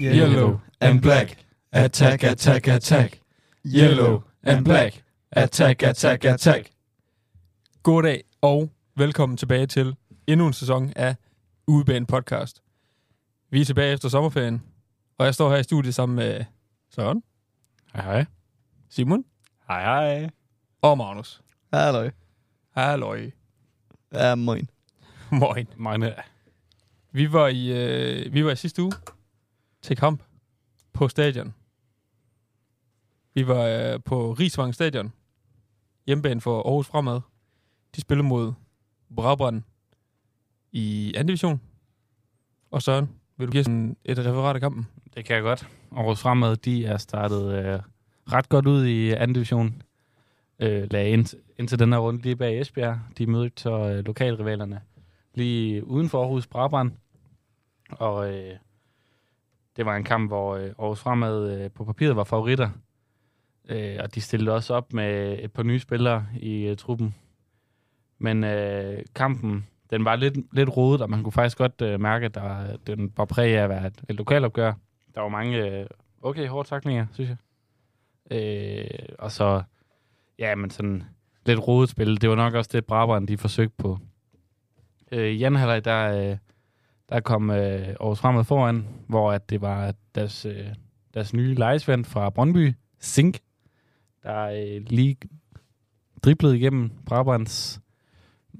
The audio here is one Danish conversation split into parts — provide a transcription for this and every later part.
Yellow and black. Attack, attack, attack. Yellow and black. Attack, attack, attack. Goddag og velkommen tilbage til endnu en sæson af Udebane Podcast. Vi er tilbage efter sommerferien, og jeg står her i studiet sammen med Søren, Hej, hej. Simon Hej, hej. og Magnus. Halløj. Halløj. Ja, moin. Moin. Meine. Vi var i, øh, vi var i sidste uge til kamp på stadion. Vi var øh, på Rigsvang Stadion, hjemmebane for Aarhus Fremad. De spillede mod Brabrand i anden division. Og Søren, vil du give sådan et referat af kampen? Det kan jeg godt. Aarhus Fremad, de er startet øh, ret godt ud i anden division. Øh, lagde ind, indtil den her runde lige bag Esbjerg. De mødte så øh, lokalrivalerne lige uden for Aarhus Brabrand. Og øh, det var en kamp, hvor øh, Aarhus Fremad øh, på papiret var favoritter. Øh, og de stillede også op med et par nye spillere i øh, truppen. Men øh, kampen, den var lidt, lidt rodet, og man kunne faktisk godt øh, mærke, at der, den var præg af at være et, et lokalopgør. Der var mange øh, okay hårde taklinger, synes jeg. Øh, og så, ja, men sådan lidt rodet spil. Det var nok også det, Brabrand de forsøgte på. Øh, i anden halvleg, der, øh, der kom øh, Aarhus Fremad foran, hvor at det var deres, øh, deres nye lejesvend fra Brøndby, Sink, der øh, lige driblede igennem Brabrands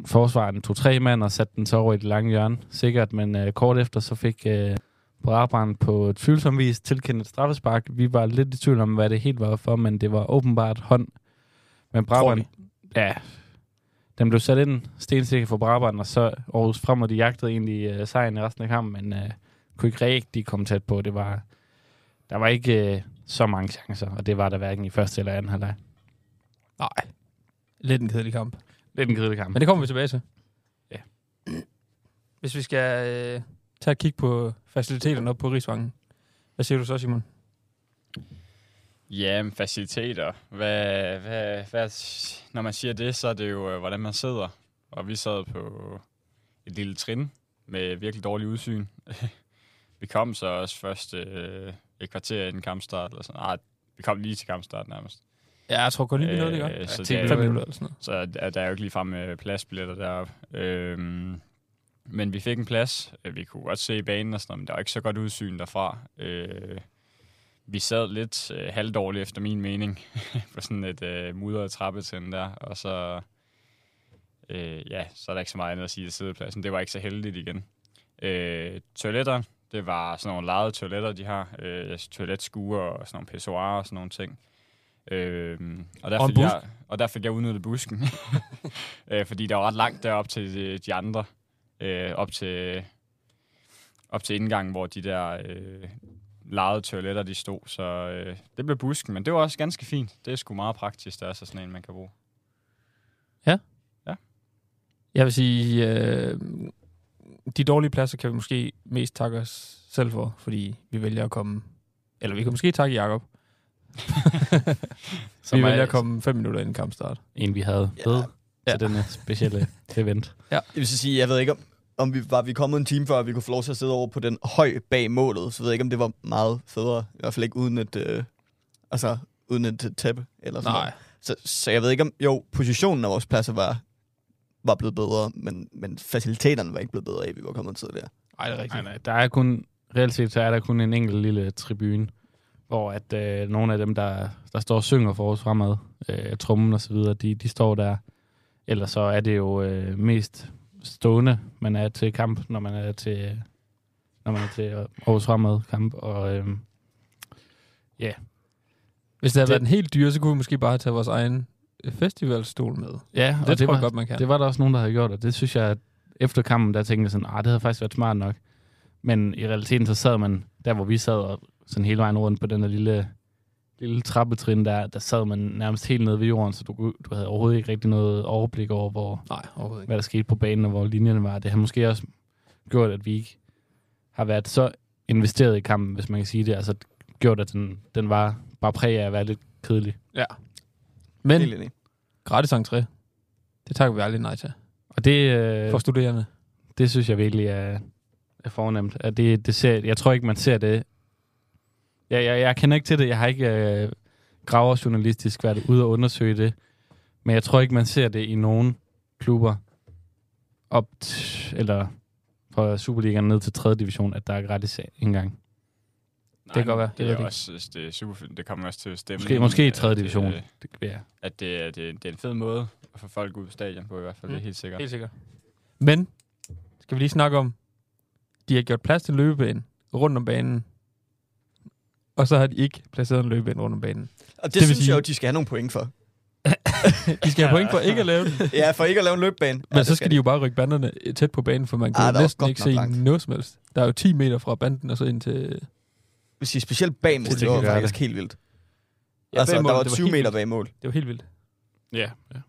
forsvar en to-tre mand og satte den så over i det lange hjørne. Sikkert, men øh, kort efter så fik øh, Brabrand på et tvivlsom vis tilkendt et straffespark. Vi var lidt i tvivl om, hvad det helt var for, men det var åbenbart hånd. Men Brabrand, ja, den blev sat ind stensikker for Brabrand, og så Aarhus frem, og de jagtede egentlig øh, sejren i resten af kampen, men øh, kunne ikke rigtig komme tæt på. Det var, der var ikke øh, så mange chancer, og det var der hverken i første eller anden halvleg. Nej. Lidt en kedelig kamp. Lidt en kedelig kamp. Men det kommer vi tilbage til. Ja. Hvis vi skal øh, tage et kig på faciliteterne op på Rigsvangen. Hvad siger du så, Simon? Ja, men faciliteter. Hvad, hvad, hvad, når man siger det, så er det jo, øh, hvordan man sidder. Og vi sad på et lille trin med virkelig dårlig udsyn. vi kom så også først øh, et kvarter inden kampstart. Eller sådan. Ej, vi kom lige til kampstart nærmest. Ja, jeg tror godt lige, vi nåede det godt. Øh, Ja, så til det er fem jo- minutter eller sådan noget. Så der, der er jo ikke lige frem med pladsbilletter deroppe. Øhm, men vi fik en plads. Øh, Vi kunne godt se banen og sådan noget, men der var ikke så godt udsyn derfra. Øh, vi sad lidt øh, halvdårligt efter min mening på sådan et øh, mudret trappetrin der, og så, øh, ja, så er der ikke så meget andet at sige til sædepladsen. Det var ikke så heldigt igen. Øh, toiletter, det var sådan nogle lejede toiletter, de har. Øh, toiletskuer og sådan nogle pissoirer og sådan nogle ting. Øh, og, der Og fik jeg, og der fik jeg udnyttet busken. øh, fordi der var ret langt derop til de, de andre. Øh, op til op til indgangen, hvor de der øh, lejede toiletter, de stod. Så øh, det blev busken, men det var også ganske fint. Det er sgu meget praktisk, der er så sådan en, man kan bruge. Jeg vil sige, øh, de dårlige pladser kan vi måske mest takke os selv for, fordi vi vælger at komme... Eller vi kan måske takke Jacob. Som vi er- vælger at komme fem minutter inden kampstart. En, vi havde ved Ja. til denne specielle event. Jeg vil sige, jeg ved ikke, om, om vi var vi kommet en time før, vi kunne få lov til at sidde over på den høj bag målet, så ved jeg ikke, om det var meget federe. I hvert fald ikke uden et, øh, altså, uden et tæppe eller sådan Nej. noget. Så, så jeg ved ikke, om... Jo, positionen af vores pladser var, var blevet bedre, men, men faciliteterne var ikke blevet bedre af, at vi var kommet tidligere. Nej, det er Nej, rigtigt. nej, der er kun, reelt set, så er der kun en enkelt lille tribune, hvor at øh, nogle af dem, der, der står og synger for os fremad, øh, trummen og så videre, de, de står der. Ellers så er det jo øh, mest stående, man er til kamp, når man er til, når man er til Aarhus fremad kamp. Og øh, Hvis det havde Det- været en helt dyr, så kunne vi måske bare have taget vores egen øh, festivalstol med. ja, Det, og tror var, jeg godt, man kan. Det var der også nogen, der havde gjort, og det synes jeg, at efter kampen, der tænkte jeg sådan, ah, det havde faktisk været smart nok. Men i realiteten, så sad man der, hvor vi sad, og sådan hele vejen rundt på den der lille, lille trappetrin, der, der sad man nærmest helt nede ved jorden, så du, du havde overhovedet ikke rigtig noget overblik over, hvor, Nej, hvad der skete på banen, og hvor linjerne var. Det har måske også gjort, at vi ikke har været så investeret i kampen, hvis man kan sige det. Altså gjort, at den, den var bare præg af at være lidt kedelig. Men Helt enig. gratis entré, det takker vi aldrig nej til. Og det, øh, For studerende. det synes jeg virkelig er, er fornemt. At det, det ser, jeg tror ikke, man ser det Jeg, jeg, jeg kender ikke til det. Jeg har ikke øh, graverjournalistisk været ude og undersøge det. Men jeg tror ikke, man ser det i nogen klubber op t- eller fra Superligaen ned til 3. division, at der er gratis indgang. Nej, kan godt være. Det, Det er jeg også, det er super fedt. Det kommer også til at stemme. Måske, måske i at, 3. division. øh, Det, ja. At det, er- det, er- det er en fed måde at få folk ud på stadion på i hvert fald. Mm. Det er helt sikkert. Helt sikkert. Men, skal vi lige snakke om, de har gjort plads til løbebane rundt om banen, og så har de ikke placeret en løbebane rundt om banen. Og det, Det det synes sige- jeg jo, de skal have nogle point for. De skal have point for ikke at lave det, Ja, for ikke at lave en løbbane. men så skal de jo bare rykke banderne tæt på banen, for man kan Ah, ah, der er næsten ikke se langt. noget som helst. Der er jo 10 meter fra banden og så ind til... Hvis de specielt bag mål, Hvis de det var kan faktisk helt vildt. Ja, altså, bag mål, der var det var 20 helt meter bag mål. Det var helt vildt. Ja, ja.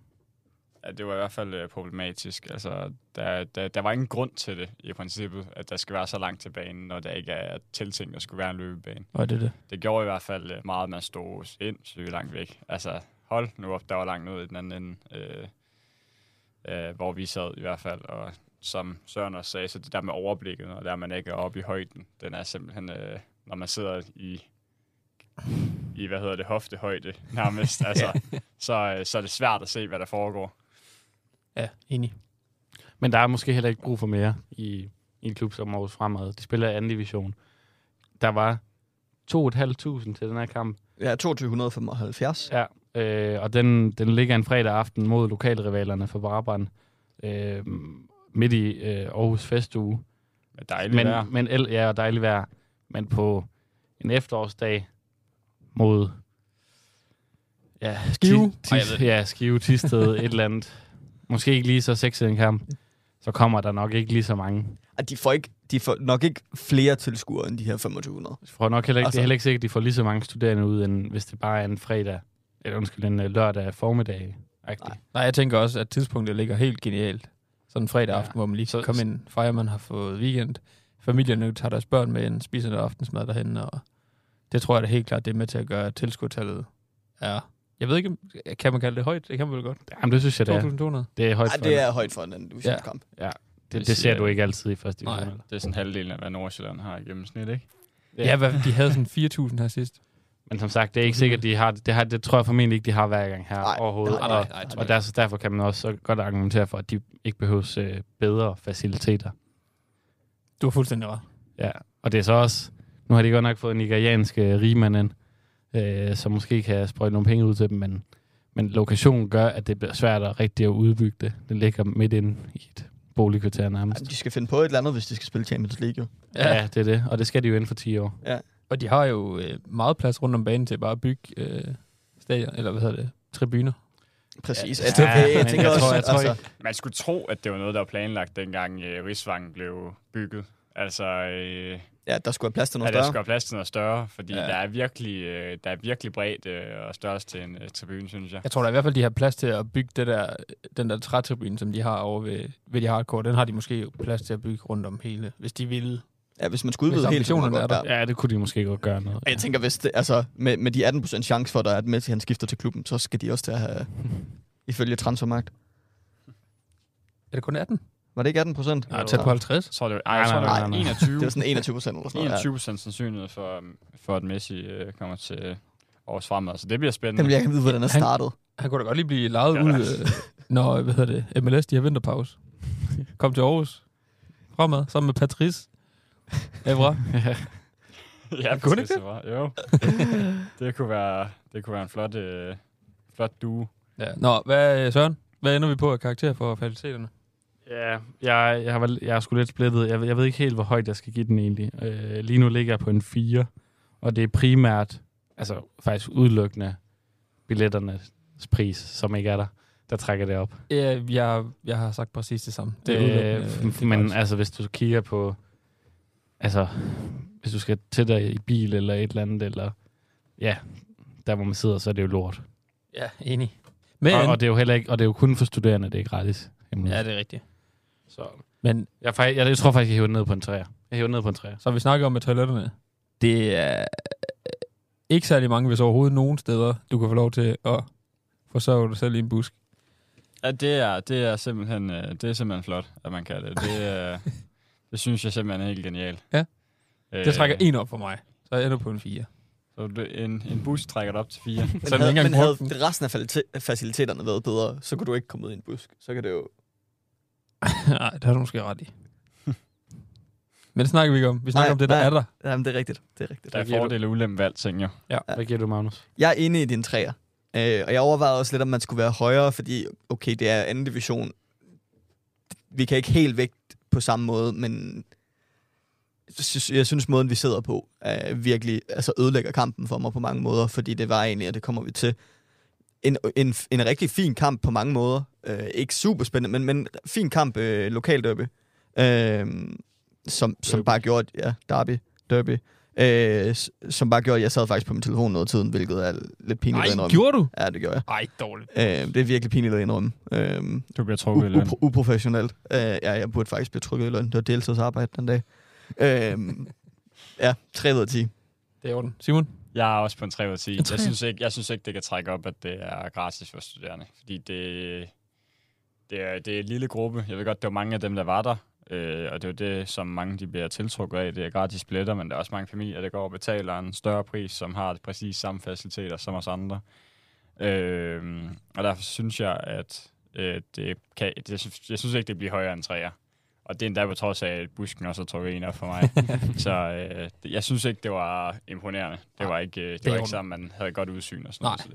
Ja, det var i hvert fald øh, problematisk. Altså, der, der, der var ingen grund til det i princippet, at der skal være så langt til banen, når der ikke er tiltænkt, at der skulle være en løbebane. Og det er det. Det gjorde i hvert fald øh, meget, at man stod sindssygt langt væk. Altså, hold nu op, der var langt ud i den anden ende, øh, øh, hvor vi sad i hvert fald. Og som Søren også sagde, så det der med overblikket, og der man ikke er oppe i højden, den er simpelthen, øh, når man sidder i, i hvad hedder det, hoftehøjde nærmest, altså, så, øh, så er det svært at se, hvad der foregår. Ja, enig. Men der er måske heller ikke brug for mere i, i en klub som Aarhus Fremad. De spiller i anden division. Der var 2.500 til den her kamp. Ja, 2275. Ja, øh, og den, den ligger en fredag aften mod lokalrivalerne for Brabrand. Øh, midt i øh, Aarhus festuge. Dejligt vejr. Men, men el, ja, og dejligt vejr. Men på en efterårsdag mod ja, Skive? Ti, tis, ja, Skive, Tisted, et eller andet. Måske ikke lige så sexet en kamp. Så kommer der nok ikke lige så mange. Og de får, ikke, de får nok ikke flere tilskuere end de her 2500. Jeg tror nok heller ikke, altså, det Altså- er heller ikke sikkert, at de får lige så mange studerende ud, end hvis det bare er en fredag, eller undskyld, en øh, lørdag formiddag. Nej. Nej, jeg tænker også, at tidspunktet ligger helt genialt. Sådan en fredag Ja. aften, hvor man lige Så- kan komme ind, fejre, man har fået weekend. Familierne tager deres børn med ind, spiser noget aftensmad derhen, og det tror jeg da helt klart, det er med til at gøre, at tilskuertallet er... Jeg ved ikke, kan man kalde det højt? Det kan man vel godt. Jamen, det synes jeg, det er. 2.200? Det er højt Ej, for det er højt for en anden divisionskamp. det, det, Det det ser du ikke altid i første Nej. division. eller? Det er sådan halvdelen af, hvad Nordsjælland har i gennemsnit, ikke? Ja, ja hvad, de havde sådan 4.000 her sidst. Men som sagt, det er ikke sikkert, de har det. Har, det tror jeg formentlig ikke, de har hver gang her Nej, overhovedet. og, ikke. Nej, og der, derfor kan man også så godt argumentere for, at de ikke behøves øh, bedre faciliteter. Du har fuldstændig ret. Ja, og det er så også... Nu har de godt nok fået en nigeriansk øh, rigmand ind, øh, som måske kan sprøjte nogle penge ud til dem, men, men lokationen gør, at det bliver svært at rigtig at udbygge det. Det ligger midt inde i et boligkvarter nærmest. Ej, de skal finde på et eller andet, hvis de skal spille Champions League. Jo. Ja. ja, det er det. Og det skal de jo inden for 10 år. Og de har jo øh, meget plads rundt om banen til bare at bygge øh, stadion, eller hvad hedder det, tribuner. Præcis. Ja, Ja, jeg, jeg, jeg, men tænker jeg også, tror- jeg tror altså, ikke- Man skulle tro, at det var noget, der var planlagt, dengang øh, Rigsvang blev bygget. Altså, øh, ja, der skulle være plads til noget at der større. skulle være plads til noget større, fordi Ja. ja. der, er virkelig, øh, der er virkelig bredt øh, og størst til en øh, tribune, synes jeg. Jeg tror da i hvert fald, de har plads til at bygge det der, den der trætribune, som de har over ved, ved de hardcore. Den har de måske plads til at bygge rundt om hele, hvis de vil. Ja, hvis man skulle udvide helt, kunne man ambitionerne godt, er ja. Ja, det kunne de måske godt gøre noget. Jeg tænker, hvis det, altså, med, med de 18% chance for, at der er et Messi, han skifter til klubben, så skal de også til at have, ifølge transfermagt. Er det kun 18? Var det ikke 18 procent? Nej, tæt på 50. Jeg tror, det, ej, Nej, jeg tror, det var nej, nej. 21, Det var sådan 21 procent eller sådan noget. 21 procent sandsynlighed for, um, for, at Messi øh, kommer til års fremad. Så det bliver spændende. Den vil jeg ikke vide, hvordan den er Han- startet. Han kunne da godt lige blive lejet Ja. ud, øh, når hvad hedder det, MLS de har vinterpause. Kom til Aarhus. Fremad, sammen med Patrice. Evra. ja, Kunne det var. Jo. det, kunne være, det kunne være en flot, øh, flot duo. Ja. Nå, hvad, Søren? Hvad ender vi på af karakter for faciliteterne? Ja, jeg, jeg, har, vel- jeg er sgu lidt splittet. Jeg, jeg ved ikke helt, hvor højt jeg skal give den egentlig. Øh, lige nu ligger jeg på en 4, og det er primært, altså faktisk udelukkende billetternes pris, som ikke er der, der trækker det op. Ja, jeg, jeg har sagt præcis det samme. Det er øh, det er men gratis. altså, hvis du kigger på, altså, hvis du skal til dig i bil eller et eller andet, eller ja, der hvor man sidder, så er det jo lort. Ja, enig. Men, Og, og, det er jo heller ikke, og det er jo kun for studerende, det er gratis. Jamen, ja, det er rigtigt. Så. Men Jeg, jeg, jeg tror faktisk, jeg hiver den ned på en træer. Jeg hiver den ned på en træer. så har vi snakket om med toiletterne. Det er ikke særlig mange, hvis overhovedet nogen steder, du kan få lov til at forsørge dig selv i en busk. Ja, det er, det er, simpelthen, øh, det er simpelthen flot, at man kan det. Det, øh, det synes jeg simpelthen er helt genialt. Ja. Øh, Det trækker en op for mig. Så jeg ender på en 4. Så en, en bus trækker det op til fire. Men, Så havde, ikke men havde resten af faciliteterne været bedre, så kunne du ikke komme ud i en busk. Så kan det jo... Nej, det har du måske ret i. Men det snakker vi ikke om. Vi snakker Nej, om det, der nej. er der. Jamen, det er rigtigt. Det er rigtigt. Der er fordele og ulempe ved alting, jo. Hvad giver du, Magnus? Jeg er enig i din træer. Øh, og jeg overvejede også lidt, om man skulle være højere, fordi, okay, det er anden division. Vi kan ikke helt vægt på samme måde, men jeg synes, jeg synes måden, vi sidder på, er virkelig altså ødelægger kampen for mig på mange måder, fordi det var egentlig, og det kommer vi til, en, en, en rigtig fin kamp på mange måder. Øh, ikke super spændende, men, men fin kamp, øh, lokalderby, øh, som, som Derby. bare gjorde, ja, derby, derby, øh, som bare gjorde, at jeg sad faktisk på min telefon noget af tiden, hvilket er lidt pinligt at Nej, indrømme. gjorde du? Ja, det gjorde jeg. Ej, dårligt. Øh, det er virkelig pinligt at indrømme. Øh, Du bliver trukket i løn. u- uprofessionelt. Øh, ja, jeg burde faktisk blive trykket i løn. Det var deltidsarbejde den dag. Øh, ja, 3 ud af 10. Det er orden. Simon? Jeg er også på en 3 ud af 10. En Jeg synes, ikke, jeg synes ikke, det kan trække op, at det er gratis for studerende. Fordi det, det, er, det er en lille gruppe. Jeg ved godt, det var mange af dem, der var der. Øh, og det er det, som mange de bliver tiltrukket af. Det er gratis billetter, men der er også mange familier, der går og betaler en større pris, som har præcis samme faciliteter som os andre. Øh, og derfor synes jeg, at øh, det kan, det, synes- jeg synes ikke, det bliver højere end træer. Og det er endda på trods af, at busken også har trukket en op for mig. så øh, det, jeg synes ikke, det var imponerende. Det var ikke, øh, det er var ikke sådan, man havde godt udsyn og sådan noget. Så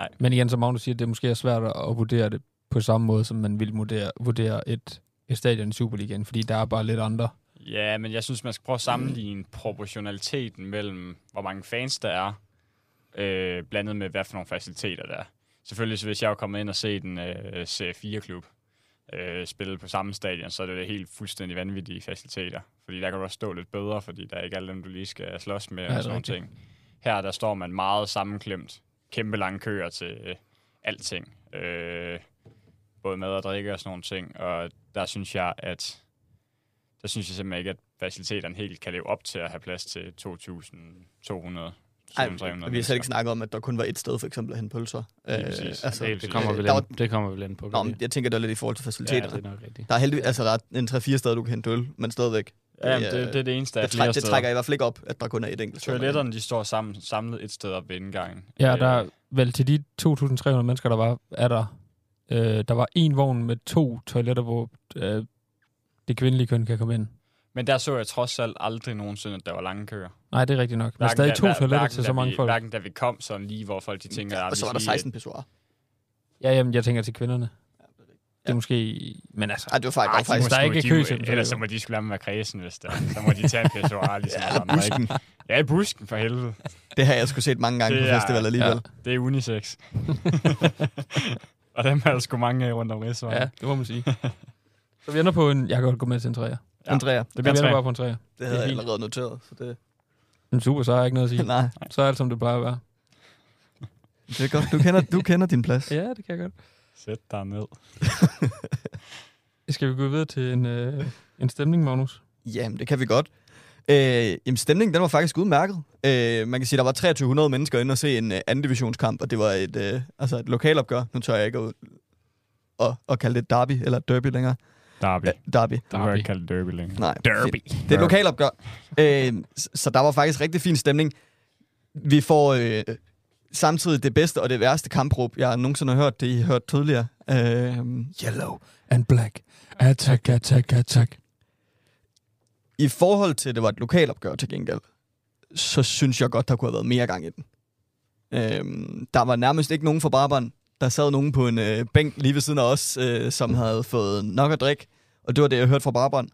det, Men igen, som Magnus siger, det er måske svært at vurdere det på samme måde, som man ville vurdere, vurdere et, et stadion i Superligaen, fordi der er bare lidt andre. Ja, men jeg synes, man skal prøve at sammenligne proportionaliteten mellem, hvor mange fans der er, øh, blandet med, hvad for nogle faciliteter der er. Selvfølgelig, så hvis jeg var kommet ind og set en øh, C4-klub øh, spille på samme stadion, så er det helt fuldstændig vanvittige faciliteter. Fordi der kan du også stå lidt bedre, fordi der er ikke alle dem, du lige skal slås med Ja, og sådan nogle ting. Her, der står man meget sammenklemt. Kæmpe lange køer til øh, alting. Øh, både mad og drikke og sådan nogle ting. Og der synes jeg, at der synes jeg simpelthen ikke, at faciliteterne helt kan leve op til at have plads til 2.200 Ej, 200 vi har slet ikke snakket om, at der kun var et sted, for eksempel, at hente pølser. Præcis. altså, Det kommer, øh, vel der ind, det kommer vel ind på. Nå, men jeg tænker, det er lidt i forhold til det? ja, det er nok rigtigt. Der er heldigvis, altså, der er en 3-4 steder, du kan hente øl, men stadigvæk. Ja, Det, det, øh, det, er det eneste af Det, flere træ, det steder. trækker i hvert fald ikke op, at der kun er et enkelt sted. Toiletterne, de står sammen, samlet et sted op ved indgangen. Ja, Øh, der er vel til de 2.300 mennesker, der var, er der, øh, der var en vogn med to toiletter, hvor øh, det kvindelige køn kan komme ind. Men der så jeg trods alt aldrig nogensinde, at der var lange køer. Nej, det er rigtigt nok. Men Hverken stadig to toiletter til så mange vi, folk. Hverken da vi kom, sådan lige hvor folk de tænker, Ja, at og så var der 16 pissoirer. Ja, jamen, jeg tænker til kvinderne. Det er måske... Men altså... Ej, det var faktisk, Ej, faktisk der ikke er sgu- kø til Ellers er så må de skulle lade være kredsen, hvis der. Så må de tage en pissoir, ligesom Ja, ja, eller ikke? busken. Ja, busken for helvede. Det har jeg sgu set mange gange Det på er- festival alligevel. Det er unisex. og dem er der sgu mange af rundt om Rigsvejen. Ja, det må man sige. så vi ender på en... Jeg kan godt gå med til en træer. Ja. Andrea, Det Vi bliver bare på en træer. det havde er jeg allerede noteret. Så det, Men super, så har jeg ikke noget at sige. nej, Så er det, som det plejer at være. det er godt. Du kender, du kender din plads. Ja, det kan jeg godt. Sæt dig ned. Skal vi gå videre til en, øh, en stemning, Magnus? Jamen, det kan vi godt. Øh, jamen, stemningen, den var faktisk udmærket. Øh, man kan sige, der var 2300 mennesker inde og se en øh, anden divisionskamp, og det var et, øh, altså et lokalopgør. Nu tør jeg ikke at, at, at kalde det derby, eller derby længere. Derby. Derby. Du kan ikke kalde det derby længere. Nej, Derby. fint. Det er et lokalopgør. Øh, så der var faktisk rigtig fin stemning. Vi får øh, samtidig det bedste og det værste kampråb, jeg nogensinde har hørt. Det I har hørt tidligere. Øh, Yellow and black. Attack, attack, attack. I forhold til, at det var et lokalopgør til gengæld, så synes jeg godt, der kunne have været mere gang i den. Øhm, der var nærmest ikke nogen fra Brabrand. Der sad nogen på en øh, bænk lige ved siden af os, øh, som havde fået nok at drikke. Og det var det, jeg hørte fra Brabrand.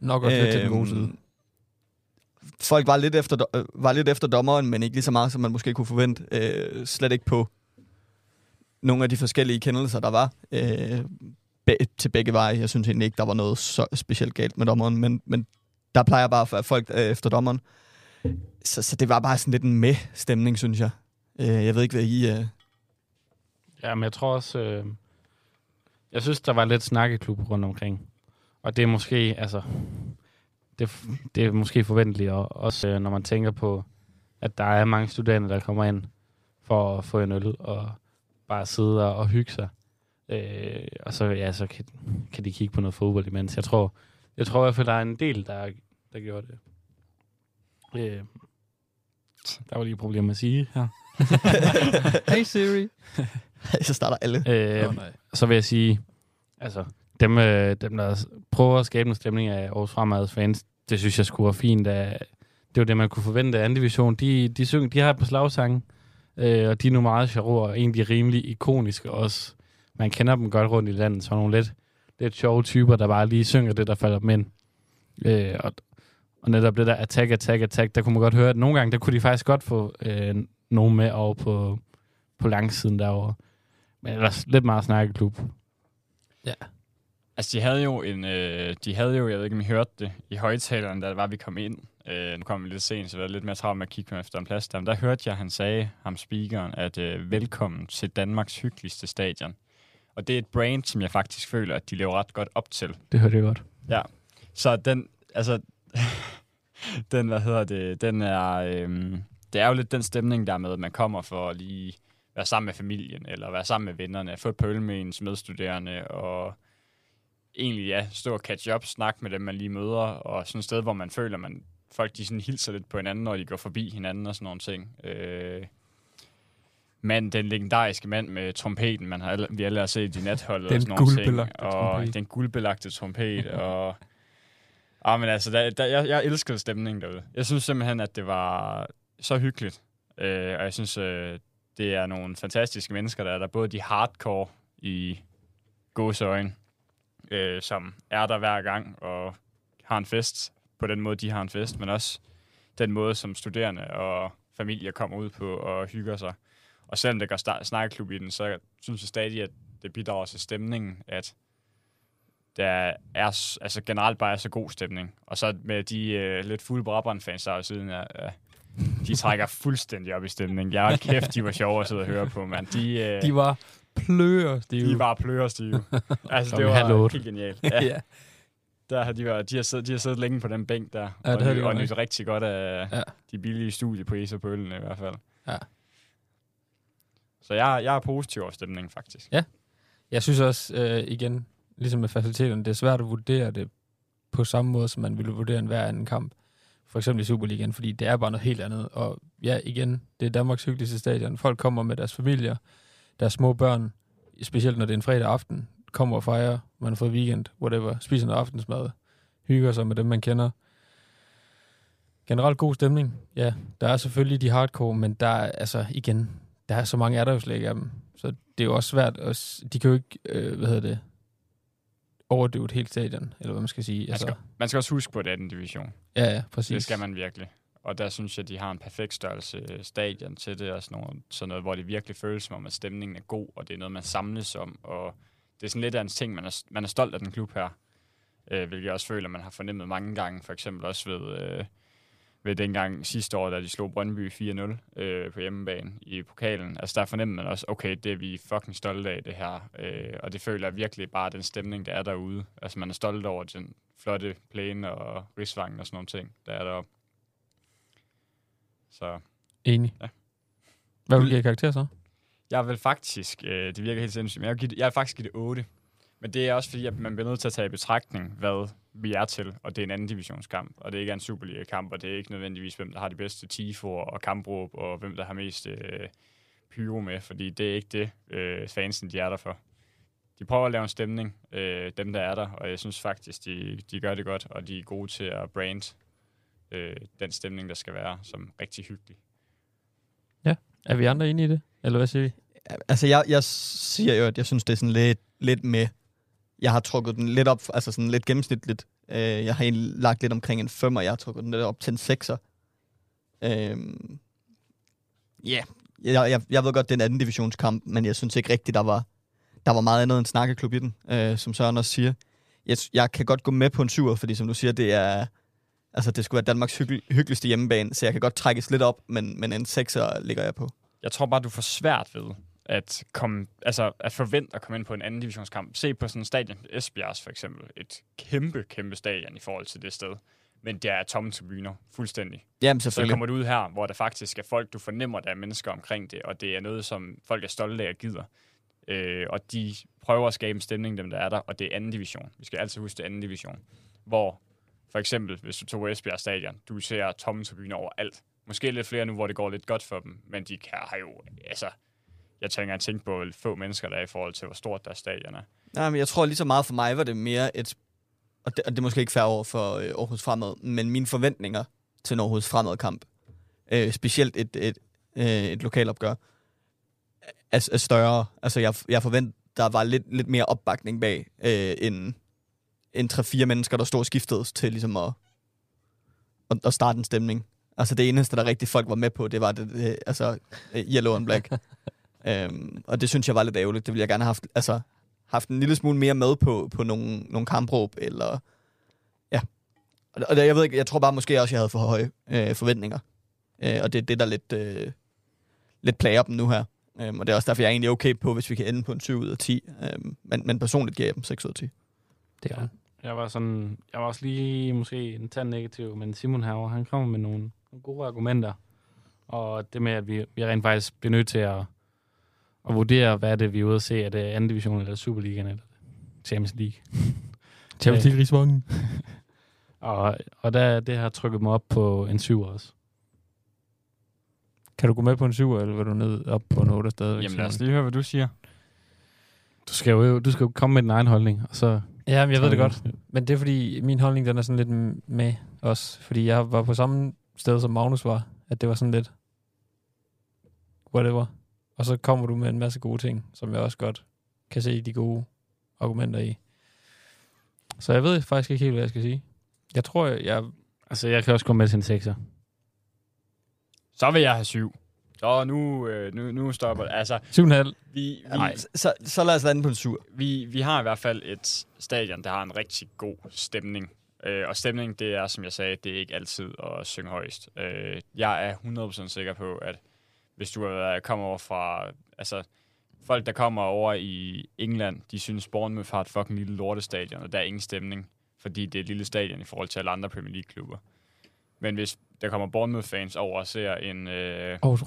Nok også lidt til den gode side. Øhm, Folk var lidt, efter, øh, var lidt efter dommeren, men ikke lige så meget, som man måske kunne forvente. Øh, slet ikke på nogle af de forskellige kendelser, der var. Øh, be- til begge veje. Jeg synes egentlig ikke, der var noget så specielt galt med dommeren, men, men der plejer bare at folk øh, efter dommeren. Så, så det var bare sådan lidt en med-stemning, synes jeg. Øh, jeg ved ikke, hvad I... Øh... Ja, men jeg tror også... Øh, jeg synes, der var lidt snakkeklub rundt omkring. Og det er måske, altså... Det, det er måske forventeligt, og også øh, når man tænker på, at der er mange studerende, der kommer ind for at få en øl og bare sidde og, og hygge sig. Øh, og så, ja, så kan, kan de kigge på noget fodbold imens. Jeg tror, jeg tror i hvert fald, der er en del, der, der gjorde det. Øh, Der var lige et problem at sige her. Hey Siri. så starter alle. Øh, Åh, nej. så vil jeg sige, altså, dem, øh, dem der prøver at skabe en stemning af Aarhus Fremads fans, det synes jeg skulle være fint. At det var det, man kunne forvente af anden division. De, de, synger, de har et par slagsange, øh, og de er nu meget sjove og egentlig rimelig ikoniske også. Man kender dem godt rundt i landet, så nogle lidt, lidt sjove typer, der bare lige synger det, der falder dem ind. Øh, og, og netop det der attack, attack, attack, der kunne man godt høre, at nogle gange, der kunne de faktisk godt få øh, nogen med over på, på langsiden derovre. Men ellers lidt meget snakkeklub. Altså, de havde jo en, øh, de havde jo, jeg ved ikke, om I hørte det, i højtaleren, da det var, vi kom ind. Øh, nu kom vi lidt sent, så jeg var lidt mere travlt med at kigge efter en plads der. Men der hørte jeg, han sagde, ham speakeren, at øh, velkommen til Danmarks hyggeligste stadion. Og det er et brand, som jeg faktisk føler, at de lever ret godt op til. Det hørte jeg godt. Så den, altså, den, hvad hedder det, den er, øhm, det er jo lidt den stemning der med, at man kommer for at lige være sammen med familien, eller være sammen med vennerne, få et pøl med ens medstuderende, og egentlig, ja, stå og catch up, snakke med dem, man lige møder, og sådan et sted, hvor man føler, man folk de sådan hilser lidt på hinanden, når de går forbi hinanden og sådan nogle ting. Øh, men den legendariske mand med trompeten, man har vi alle har set i natholdet Den og sådan nogle ting. Og trompet. den guldbelagte trompet, og Ah, men altså, der, der, jeg, jeg elskede stemningen derude. Jeg synes simpelthen, at det var så hyggeligt. Øh, og jeg synes, øh, det er nogle fantastiske mennesker, der er der. Både de hardcore i gåseøjne, øh, som er der hver gang og har en fest på den måde, de har en fest, men også den måde, som studerende og familier kommer ud på og hygger sig. Og selvom det går snakkeklub i den, så synes jeg stadig, at det bidrager til stemningen, at der er altså generelt bare er så god stemning. Og så med de øh, lidt fulde Brabrand-fans, der er siden af, øh, de trækker fuldstændig op i stemningen. Jeg er kæft, de var sjove at sidde og høre på, mand. De, øh, De var pløger, Steve. de var plørestive. altså, det var helt genialt. Ja, ja. der har de, været, de, har siddet, de har siddet længe på den bænk der, Ja, det og, havde ny- de og godt nyt rigtig godt af Ja. de billige studiepriser på øllen i hvert fald. Ja. Så jeg, jeg er positiv over stemningen, faktisk. Jeg synes også, øh, igen, ligesom med faciliteterne, det er svært at vurdere det på samme måde, som man ville vurdere en hver anden kamp. For eksempel i Superligaen, fordi det er bare noget helt andet. Og ja, igen, det er Danmarks hyggeligste stadion. Folk kommer med deres familier, deres små børn, specielt når det er en fredag aften, kommer og fejrer, man har fået weekend, whatever, spiser noget aftensmad, hygger sig med dem, man kender. Generelt god stemning. Ja, der er selvfølgelig de hardcore, men der er, altså igen, der er så mange er der jo slet ikke af dem. Så det er jo også svært. At, de kan jo ikke, øh, hvad hedder det, overdøve et helt stadion, eller hvad man skal sige. Man Altså, skal, man skal også huske på, at det er den division. ja, ja, præcis. Det skal man virkelig. Og der synes jeg, de har en perfekt størrelse øh, stadion til det, og sådan noget, sådan noget, hvor det virkelig føles som om, at stemningen er god, og det er noget, man samles om, og det er sådan lidt af en ting, man er, man er stolt af den klub her, øh, hvilket jeg også føler, man har fornemmet mange gange, for eksempel også ved, øh, ved dengang sidste år, da de slog Brøndby 4-0 øh, på hjemmebane i pokalen. Altså der fornemmer man også, okay, det er vi fucking stolte af det her, øh, og det føler jeg virkelig bare den stemning, der er derude. Altså man er stolt over den flotte plæne og rigsvangen og sådan nogle ting, der er deroppe. Så Enig. Ja. Hvad vil du give karakter så? jeg vil faktisk, øh, det virker helt sindssygt, men jeg vil, give jeg vil faktisk give det 8. Men det er også fordi, at man bliver nødt til at tage i betragtning, hvad vi er til, og det er en anden divisionskamp, og det ikke er en Superliga-kamp, og det er ikke nødvendigvis, hvem der har de bedste tifoer og kampråb, og hvem der har mest øh, pyro med, fordi det er ikke det, øh, fansen de er der for. De prøver at lave en stemning, øh, dem der er der, og jeg synes faktisk, de, de gør det godt, og de er gode til at brand øh, den stemning, der skal være, som rigtig hyggelig. Er vi andre enige i det? Eller hvad siger vi? Altså, jeg, jeg siger jo, at jeg synes, det er sådan lidt, lidt med. Jeg har trukket den lidt op, altså sådan lidt gennemsnitligt. Øh, jeg har egentlig lagt lidt omkring en 5, og jeg har trukket den lidt op til en 6'er. Øh, ja, jeg, jeg, jeg ved godt, det er en anden divisionskamp, men jeg synes ikke rigtigt, der var, der var meget andet end snakkeklub i den, øh, som Søren også siger. Jeg, jeg kan godt gå med på en 7'er, fordi som du siger, det er... Altså, det skulle være Danmarks hyggel- hyggeligste hjemmebane, så jeg kan godt trækkes lidt op, men, men en 6'er ligger jeg på. jeg tror bare, du får svært ved at, komme, altså at forvente at komme ind på en anden divisionskamp. Se på sådan en stadion, Esbjergs for eksempel. Et kæmpe, kæmpe stadion i forhold til det sted. Men det er tomme tribuner, fuldstændig. Jamen, Så selvfølgelig. kommer du ud her, hvor der faktisk er folk, du fornemmer, der er mennesker omkring det, og det er noget, som folk er stolte af og gider. Øh, og de prøver at skabe en stemning, dem der er der, og det er anden division. Vi skal altid huske, det er anden division. Hvor for eksempel, hvis du tog Esbjerg Stadion, du ser tomme tribuner overalt. Måske lidt flere nu, hvor det går lidt godt for dem, men de kan, har jo, altså, jeg tænker, at tænke på, hvor få mennesker der er i forhold til, hvor stort deres stadion er. Nej, men jeg tror lige så meget for mig var det mere et... Og det, og det er måske ikke fair over for øh, Aarhus Fremad, men mine forventninger til en Aarhus Fremad-kamp, øh, specielt et, et, øh, et lokalopgør, er, er større. Altså, jeg, jeg forventer, der var lidt, lidt mere opbakning bag, øh, end, end 3-4 mennesker, der stod og skiftede til ligesom at, at, at starte en stemning. Altså, det eneste, der rigtig folk var med på, det var det, det altså, øh, yellow and black. øhm, og det synes jeg var lidt ærgerligt. Det ville jeg gerne have haft, altså, haft en lille smule mere med på, på nogle, nogle kampråb, eller... Ja. Og, og det, jeg ved ikke, jeg tror bare måske også, jeg havde for høje øh, forventninger. Øh, og det er det, der lidt, øh, lidt plager dem nu her. Øhm, og det er også derfor, jeg er egentlig okay på, hvis vi kan ende på en 7 ud af 10. Øhm, men, men personligt giver jeg dem 6 ud af 10. Det er. Jeg var sådan, jeg var også lige måske en tand negativ, men Simon herovre, han kommer med nogle, nogle gode argumenter. Og det med, at vi, vi rent faktisk bliver nødt til at, at vurdere, hvad er det, vi er ude at se. Er det anden division, eller Superligaen, eller Champions League? Champions League Rigsvognen. Og, og der, det har trykket mig op på en 7 også. Kan du gå med på en 7, eller vil du ned op på en 8 stadigvæk? Jamen lad os lige høre, hvad du siger. Du skal jo, du skal jo komme med din egen holdning, og så... Ja, men jeg ved det godt. Men det er fordi, min holdning den er sådan lidt med os. Fordi jeg var på samme sted, som Magnus var. At det var sådan lidt... Whatever. Og så kommer du med en masse gode ting, som jeg også godt kan se de gode argumenter i. Så jeg ved faktisk ikke helt, hvad jeg skal sige. Jeg tror, jeg... jeg Altså, jeg kan også gå med til en 6'er. Så vil jeg have syv. Så nu, øh, nu, nu stopper det. Altså, 7,5. vi, vi, Nej. Så, så, lad os lande på en 7. vi, vi har i hvert fald et stadion, der har en rigtig god stemning. Øh, og stemning, det er, som jeg sagde, det er ikke altid at synge højst. Øh, jeg er 100% sikker på, at hvis du er, kommer over fra... Altså, folk, der kommer over i England, de synes, Bournemouth har et fucking lille lortestadion, og der er ingen stemning, fordi det er et lille stadion i forhold til alle andre Premier League-klubber. Men hvis der kommer Bournemouth-fans over og ser en... Øh, Aarhus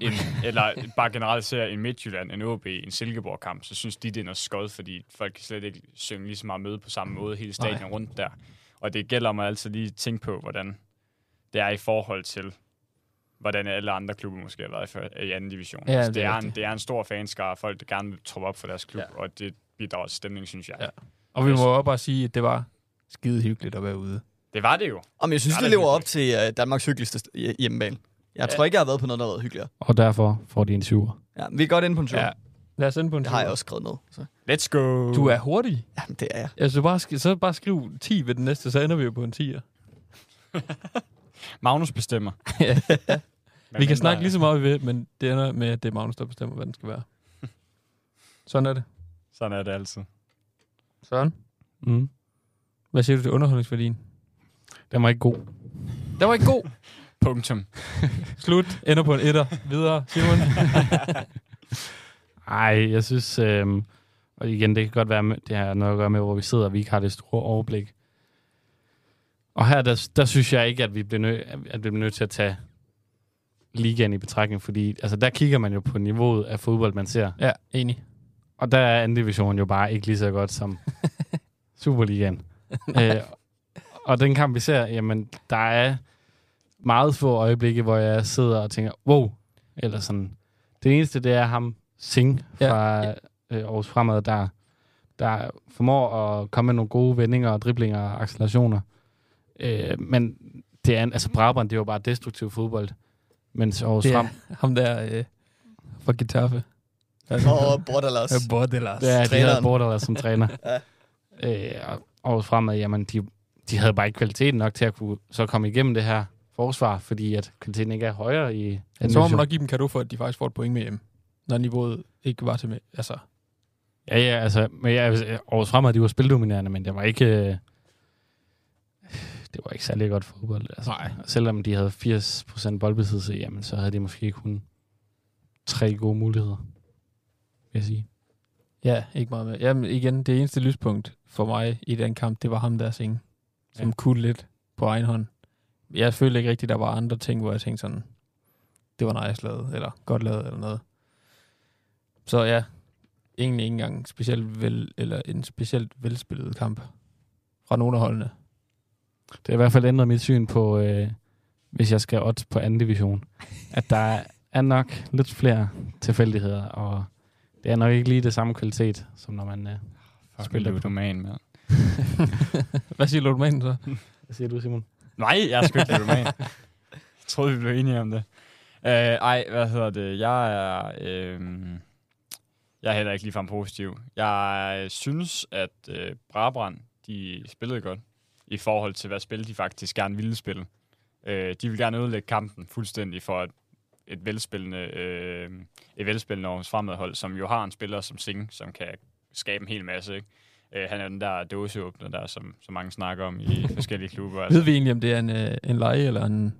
en, eller bare generelt ser en Midtjylland, en OB, en Silkeborg-kamp, så synes de, det er noget skod, fordi folk kan slet ikke synge lige så meget med på samme måde hele stadion rundt der. Og det gælder mig altid lige at tænke på, hvordan det er i forhold til, hvordan alle andre klubber måske har været i, før- i anden division. Ja, altså, det det, er en, det er en stor fanskare folk, der gerne vil troppe op for deres klub, Ja. og det bidrager til stemning, synes jeg. Ja. Og vi må også bare sige, at det var skide hyggeligt at være ude. Det var det jo. Om jeg synes, det det er lever op hyggeligt. til uh, Danmarks hyggeligste st- hje- hjemmebane. Jeg Ja. tror ikke, jeg har været på noget, der har været hyggeligere. Og derfor får de en 7'er. Ja, vi er godt inde på en 7. Ja. Lad os ende på en Det har jeg syver. også skrevet ned. Så. Let's go! Du er hurtig. Jamen, det er jeg. Altså, bare, sk- så bare skriv 10 ved den næste, så ender vi jo på en 10'er. Magnus bestemmer. Ja. Men vi kan snakke lige så meget, vi vil, men det ender med, at det er Magnus, der bestemmer, hvad den skal være. Sådan er det. Sådan er det altid. Sådan. Mm. Hvad siger du til underholdningsværdien? Den var ikke god. Den var ikke god. Punktum. Slut. Ender på en etter. Videre, Simon. Ej, jeg synes... Øh, og igen, det kan godt være, med, det har noget at gøre med, hvor vi sidder, og vi ikke har det store overblik. Og her, der, der synes jeg ikke, at vi bliver nødt at vi bliver nødt til at tage ligaen i betragtning, fordi altså, der kigger man jo på niveauet af fodbold, man ser. ja, enig. Og der er anden division jo bare ikke lige så godt som Superligaen. øh, og den kamp, vi ser, jamen, der er meget få øjeblikke, hvor jeg sidder og tænker, wow, eller sådan. Det eneste, det er ham, Singh fra ja. øh, Aarhus Fremad, der, der formår at komme med nogle gode vendinger og driblinger og accelerationer. Øh, men det er, altså Brabrand, det var bare destruktiv fodbold. Mens Aarhus Frem, ham der øh, fra Getafe. Og Bordalas. Ja, Bordelas. det er, de havde. Bordelas som træner. øh, og Aarhus Fremad, jamen, de, de havde bare ikke kvaliteten nok til at kunne så komme igennem det her forsvar, fordi at kvaliteten ikke er højere i Ja, så må man nok give dem kado for, at de faktisk får et point med hjem. Når niveauet ikke var til med. Altså, Ja, ja, altså, men ja, Aarhus Fremad, de var spildominerende, men det var ikke... Øh, det var ikke særlig godt fodbold. Altså. Nej. Selvom de havde 80% boldbesiddelse, jamen, så havde de måske kun tre gode muligheder, vil jeg sige. ja, ikke meget med. Jamen igen, det eneste lyspunkt for mig i den kamp, det var ham der Singh, som Ja. kunne lidt på egen hånd. Jeg følte ikke rigtigt, der var andre ting, hvor jeg tænkte sådan, det var nice lavet, eller godt lavet, eller noget. Så ja, egentlig ikke engang specielt vel, eller en specielt velspillet kamp fra nogle af holdene. Det har i hvert fald ændret mit syn på, øh, hvis jeg skal odds på anden division, at der er nok lidt flere tilfældigheder, og det er nok ikke lige det samme kvalitet, som når man... Uh, Fuck, Spiller på. ludoman, mand. Hvad siger Ludomanen så? hvad siger du, Simon? Nej, jeg er sgu ikke ludoman. jeg troede, vi blev enige om det. Uh, ej, hvad hedder det? Jeg er... Øh, jeg er heller ikke ligefrem positiv. Jeg synes, at øh, Brabrand, de spillede godt i forhold til, hvad spil de faktisk gerne ville spille. Øh, de vil gerne ødelægge kampen fuldstændig for et, et velspillende, øh, et velspillende Aarhus Fremadhold, som jo har en spiller som Singh, som kan skabe en hel masse. Ikke? Øh, han er den der dåseåbner der, som, som mange snakker om i forskellige klubber. Altså. Ved vi egentlig, om det er en, øh, en leje eller en,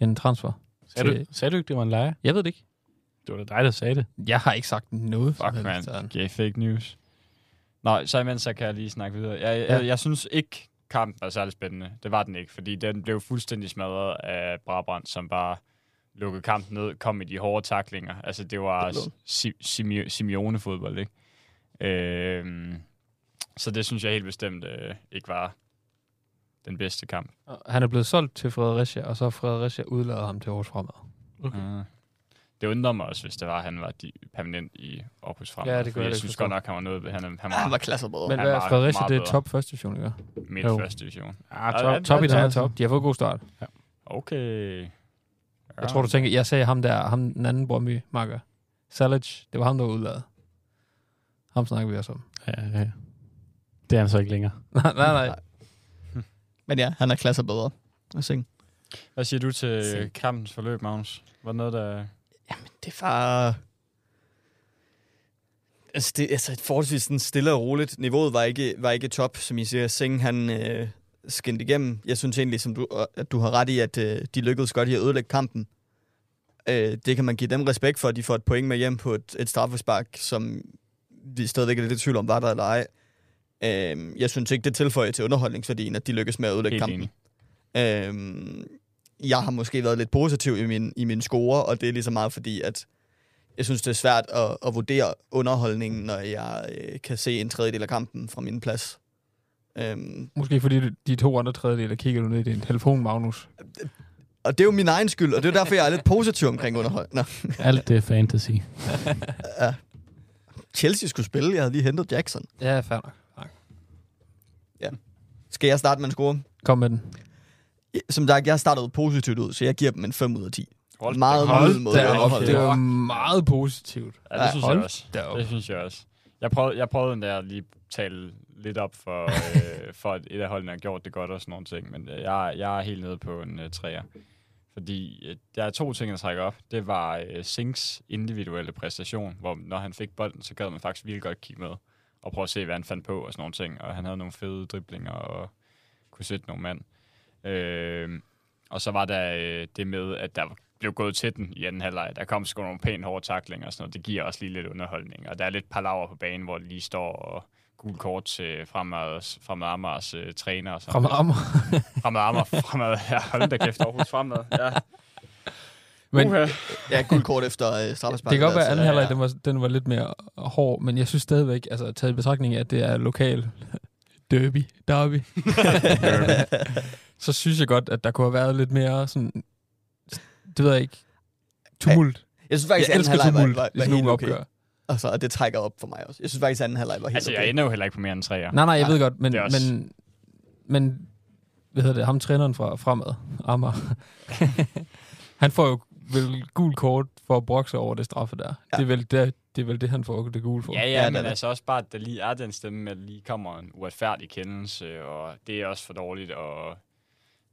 en transfer? Sagde, Til- du, sagde du ikke, det var en leje? Jeg ved det ikke. Det var da dig, der sagde det. Jeg har ikke sagt noget. Fuck, man. sådan. Giver fake news. Nå, så imens så kan jeg lige snakke videre. Jeg, jeg, Ja. jeg, jeg synes ikke, kampen var særlig spændende. Det var den ikke, fordi den blev fuldstændig smadret af Brabrand, som bare lukkede kampen ned, kom med de hårde taklinger. Altså, det var Simeone-fodbold, ikke? Øhm, så det synes jeg helt bestemt øh, ikke var den bedste kamp. Han er blevet solgt til Fredericia, og så har Fredericia udladet ham til Aarhus Fremad. Okay. Uh, det undrer mig også, hvis det var, at han var de, permanent i Aarhus Fremad. Ja, det gør jeg jeg synes godt nok, han var noget... Han, han Ja, han var var klasser bedre. Men hvad er var Fredericia? Det er top første division, ikke? midt Jo. første division. Ah, Ja, top, ja, top i ja, den ja. her top. De har fået god start. Okay. Jeg tror, du tænker, jeg sagde ham der, ham den anden Brøndby marker. Salic, det var ham, der var udladet. Ham snakker vi også om. Ja, ja. Det er han så ikke længere. nej, nej, nej. Men ja, han er klasser bedre. Hvad siger du til kampens forløb, Magnus? Var det noget, der... Det var... Altså, det, altså et forholdsvis sådan stille og roligt. Niveauet var ikke, var ikke top, som I siger. Singh, han øh, skinnede igennem. Jeg synes egentlig, som du, at du har ret i, at øh, de lykkedes godt i at ødelægge kampen. Øh, det kan man give dem respekt for, at de får et point med hjem på et, et straffespark, som vi stadigvæk er lidt i tvivl om, var der eller ej. Øh, jeg synes ikke, det tilføjer til underholdningsværdien, at de lykkes med at ødelægge Helt kampen. enig. Øhm, jeg har måske været lidt positiv i min, i min score, og det er lige så meget fordi, at jeg synes, det er svært at, at vurdere underholdningen, når jeg øh, kan se en tredjedel af kampen fra min plads. Øhm, Måske fordi du- de to andre tredjedele kigger du ned i din telefon, Magnus. og det er jo min egen skyld, og det er derfor, jeg er lidt positiv omkring underholdning. Alt det er fantasy. ja. Chelsea skulle spille, jeg havde lige hentet Jackson. Ja, fair nok. Skal jeg starte med en score? Kom med den. Som sagt, jeg startede positivt ud, så jeg giver dem en 5 ud af 10. Hold Meget op. mild måde da underholde. Det var meget positivt. Ja, det synes Hold jeg også. da op. Det synes jeg også. Jeg prøvede, jeg prøvede den der lige tale lidt op for, øh, for at et af holdene har gjort det godt og sådan nogle ting, men øh, jeg, jeg er helt nede på en øh, træer. Fordi øh, der er to ting, der trækker op. Det var øh, Sinks individuelle præstation, hvor når han fik bolden, så gad man faktisk virkelig godt kigge med og prøve at se, hvad han fandt på og sådan nogle ting. Og han havde nogle fede driblinger og kunne sætte nogle mand. Øh, og så var der øh, det med, at der blev gået til den i anden halvleg. Der kom sgu nogle pænt hårde taklinger og sådan noget. Det giver også lige lidt underholdning. Og der er lidt palaver på banen, hvor de lige står og gul kort til fremad, fremad Amars øh, træner. Og sådan Fremad Amager. Fremad Amager. Fremad, ja, hold da kæft, Aarhus fremad. Ja. Men Uha. Ja, guld kort efter øh, straffespark. det kan godt være, at anden halvleg ja. den var, den var lidt mere hård, men jeg synes stadigvæk, altså taget i betragtning af, at det er lokal derby, derby, så synes jeg godt, at der kunne have været lidt mere sådan, det ved jeg ikke, tumult. Jeg synes faktisk, Jeg anden halvleg var, tumult var, var helt okay. opgør. Altså, og det trækker op for mig også. Jeg synes faktisk, anden halvleg var helt Altså, okay. jeg ender jo heller ikke på mere end træer. Nej, nej, jeg Nej, ved godt, men, også- men, men hvad hedder det, ham træneren fra Fremad, Amager, han får jo vel gul kort for at brokse over det straffe der. Ja. Det, er vel det, det er vel det, han får det gule for. Ja, Ja, ja, det men er det. altså også bare, at der lige er den stemme at der lige kommer en uretfærdig kendelse, og det er også for dårligt, og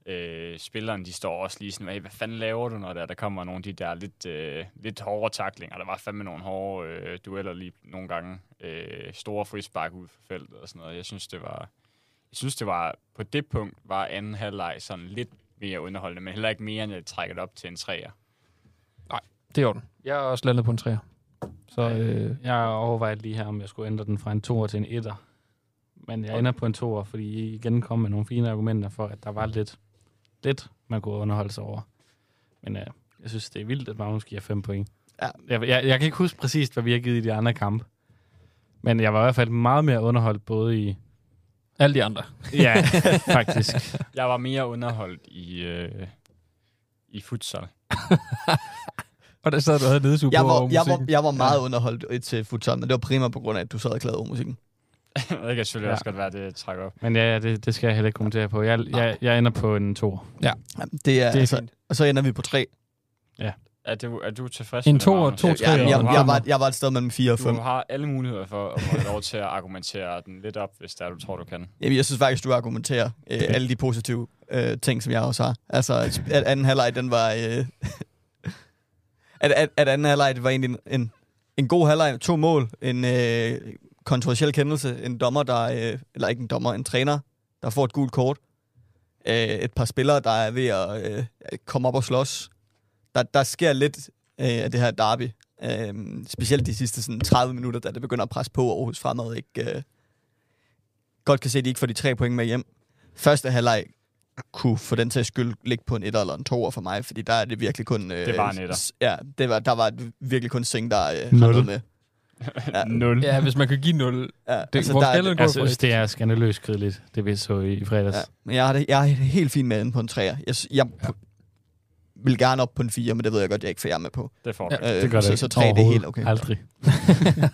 øh, spilleren, de står også lige sådan, hey, hvad fanden laver du, når der, der kommer nogle af de der lidt, øh, lidt hårde taklinger. Der var fandme nogle hårde øh, dueller lige nogle gange. Øh, store frispark ud for feltet og sådan noget. Jeg synes, det var, jeg synes, det var, på det punkt var anden halvleg sådan lidt mere underholdende, men heller ikke mere, end jeg trækker det op til en træer. Det er den. Jeg er også landet på en træer. Så øh, Jeg overvejede lige her, om jeg skulle ændre den fra en toer til en etter. Men jeg ender på en toer, fordi I igen kom med nogle fine argumenter for, at der var lidt, lidt man kunne underholde sig over. Men øh, jeg synes, det er vildt, at Magnus giver fem point. Ja. Jeg, jeg, jeg kan ikke huske præcis, hvad vi har givet i de andre kampe. Men jeg var i hvert fald meget mere underholdt, både i... alle de andre. Ja, faktisk. Jeg var mere underholdt i, øh, i futsal. Og der sad du og havde nedsuge Jeg på var, jeg var, jeg var meget underholdt til futsal, men det var primært på grund af, at du sad og klagede over musikken. det kan selvfølgelig Ja. ja. også godt være, det trækker op. Men ja, ja, det, det skal jeg heller ikke kommentere på. Jeg, jeg, jeg ender på en to. Ja, det er, Det er altså, fint. og så ender vi på tre. Er du, er du tilfreds En med det, toer, Magnus? to, Ja, tre jeg, jeg, jeg, var, jeg var et sted mellem 4 og 5. Du har alle muligheder for at få lov til at argumentere den lidt op, hvis det er, du tror, du kan. Jamen, jeg synes faktisk, du argumenterer øh, alle de positive øh, ting, som jeg også har. Altså, at, at anden halvleg, den var... Øh, at, at, at anden halvleg, det var egentlig en, en, en god halvleg, to mål, en øh, kontroversiel kendelse, en dommer, der... Øh, eller ikke en dommer, en træner, der får et gult kort. Øh, et par spillere, der er ved at øh, komme op og slås. Der, der sker lidt øh, af det her derby. Øh, specielt de sidste sådan, 30 minutter, da det begynder at presse på Aarhus fremad. Ikke, øh, godt kan se, at de ikke får de tre point med hjem. Første halvleg kunne for den sags skyld ligge på en etter eller en toer for mig, fordi der er det virkelig kun... Øh, Det var en etter. Ja, det var, der var virkelig kun Sing, der øh, med. Ja. Nul. Ja, hvis man kan give 0. Ja, Det, altså, hvor der er- gå Jeg synes, det er skandaløst kedeligt, det vi så i, i fredags. Ja, men jeg har, det, jeg er helt fint med den på en træer. Jeg, s- jeg ja. vil gerne op på en 4, men det ved jeg godt, jeg ikke får jer med på. Det får du. Ja. Ja. Det gør det så, ikke. så 3 det er helt okay. Aldrig.